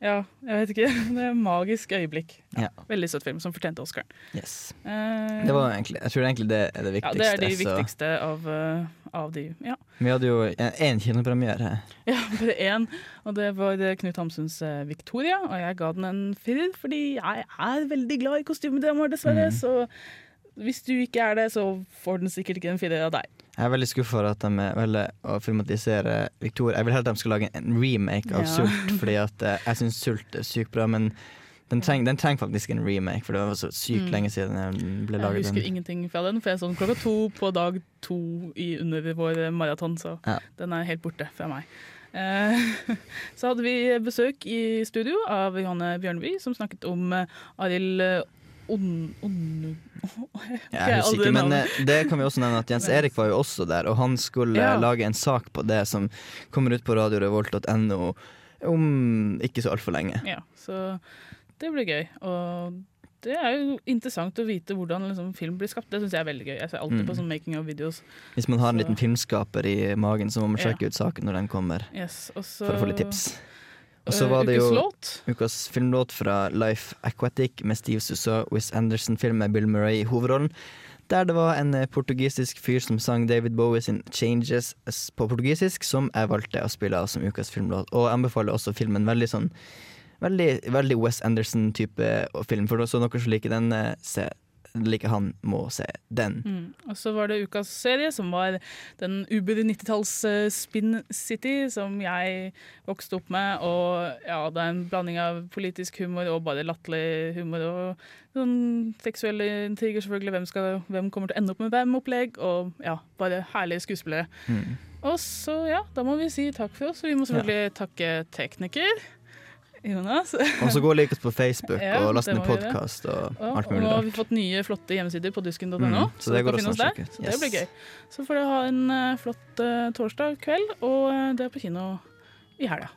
Ja, jeg vet ikke. Det er et magisk øyeblikk. Ja. Veldig søt film som fortjente Oscaren. Yes. Eh, Det var egentlig, jeg tror egentlig det er det viktigste. ja, det er de viktigste av, eh, av de. Ja. Vi hadde jo én kinopremiere. Ja, bare én. Og det var Knut Hamsuns eh, 'Victoria'. Og jeg ga den en firer, fordi jeg er veldig glad i kostymedramaer, dessverre. Mm. Så hvis du ikke er det, så får den sikkert ikke en firer av deg. Jeg er veldig skuffa over at de velger å filmatisere Victoria. Jeg vil heller at de skal lage en remake av Ja. Sult, fordi at eh, jeg syns Sult er sykt bra. Men den, treng, trenger faktisk en remake, for det var så sykt Mm. lenge siden den ble laget. Jeg husker den. ingenting fra den, for jeg så den klokka to på dag to i, under vår maraton, så Ja. den er helt borte fra meg. Eh, så hadde vi besøk i studio av Johanne Bjørnby, som snakket om eh, Arild Jeg er usikker, men eh, det kan vi også nevne at Jens Erik var jo også der, og han skulle Ja. lage en sak på det som kommer ut på radiorevolt.no om ikke så altfor lenge. Ja, så det blir gøy. Og det er jo interessant å vite hvordan liksom, film blir skapt. Det syns jeg er veldig gøy. Jeg ser alltid Mm. på sånn making of videos. Hvis man har en Så- liten filmskaper i magen, så må man Ja. ut saken når den kommer. Yes, Også, For å få litt tips. Og så Eh, var det jo ukas filmlåt fra Life Aquatic med Steve Sussa og Wes Anderson-film med Bill Murray i hovedrollen. Der det var en eh, portugisisk fyr som sang David Bowie sin 'Changes' på portugisisk, som jeg valgte å spille av som ukas filmlåt. Og jeg anbefaler også filmen veldig sånn Veldig, veldig Wes Anderson-type film. For så noen som liker den, eh, se, liker han, må se den. Mm. Og så var det ukas serie, som var den Uber 90-talls eh, Spin City, som jeg vokste opp med. Og ja, det er en blanding av politisk humor og bare latterlig humor. Og sånn seksuelle intriger, selvfølgelig. Hvem, skal, hvem kommer til å ende opp med hvem-opplegg. Og ja, bare herlige skuespillere. Mm. Og så ja, da må vi si takk for oss. Og vi må selvfølgelig takke tekniker. Jonas. Og så gå og lik oss på Facebook Ja, og last ned podkast og Ja, alt og mulig nå har vi fått nye, flotte hjemmesider på dusken.no. Mm, så det å der. Så det blir gøy. Så får dere ha en eh, flott uh, torsdag kveld, og uh, det er på kino i helga.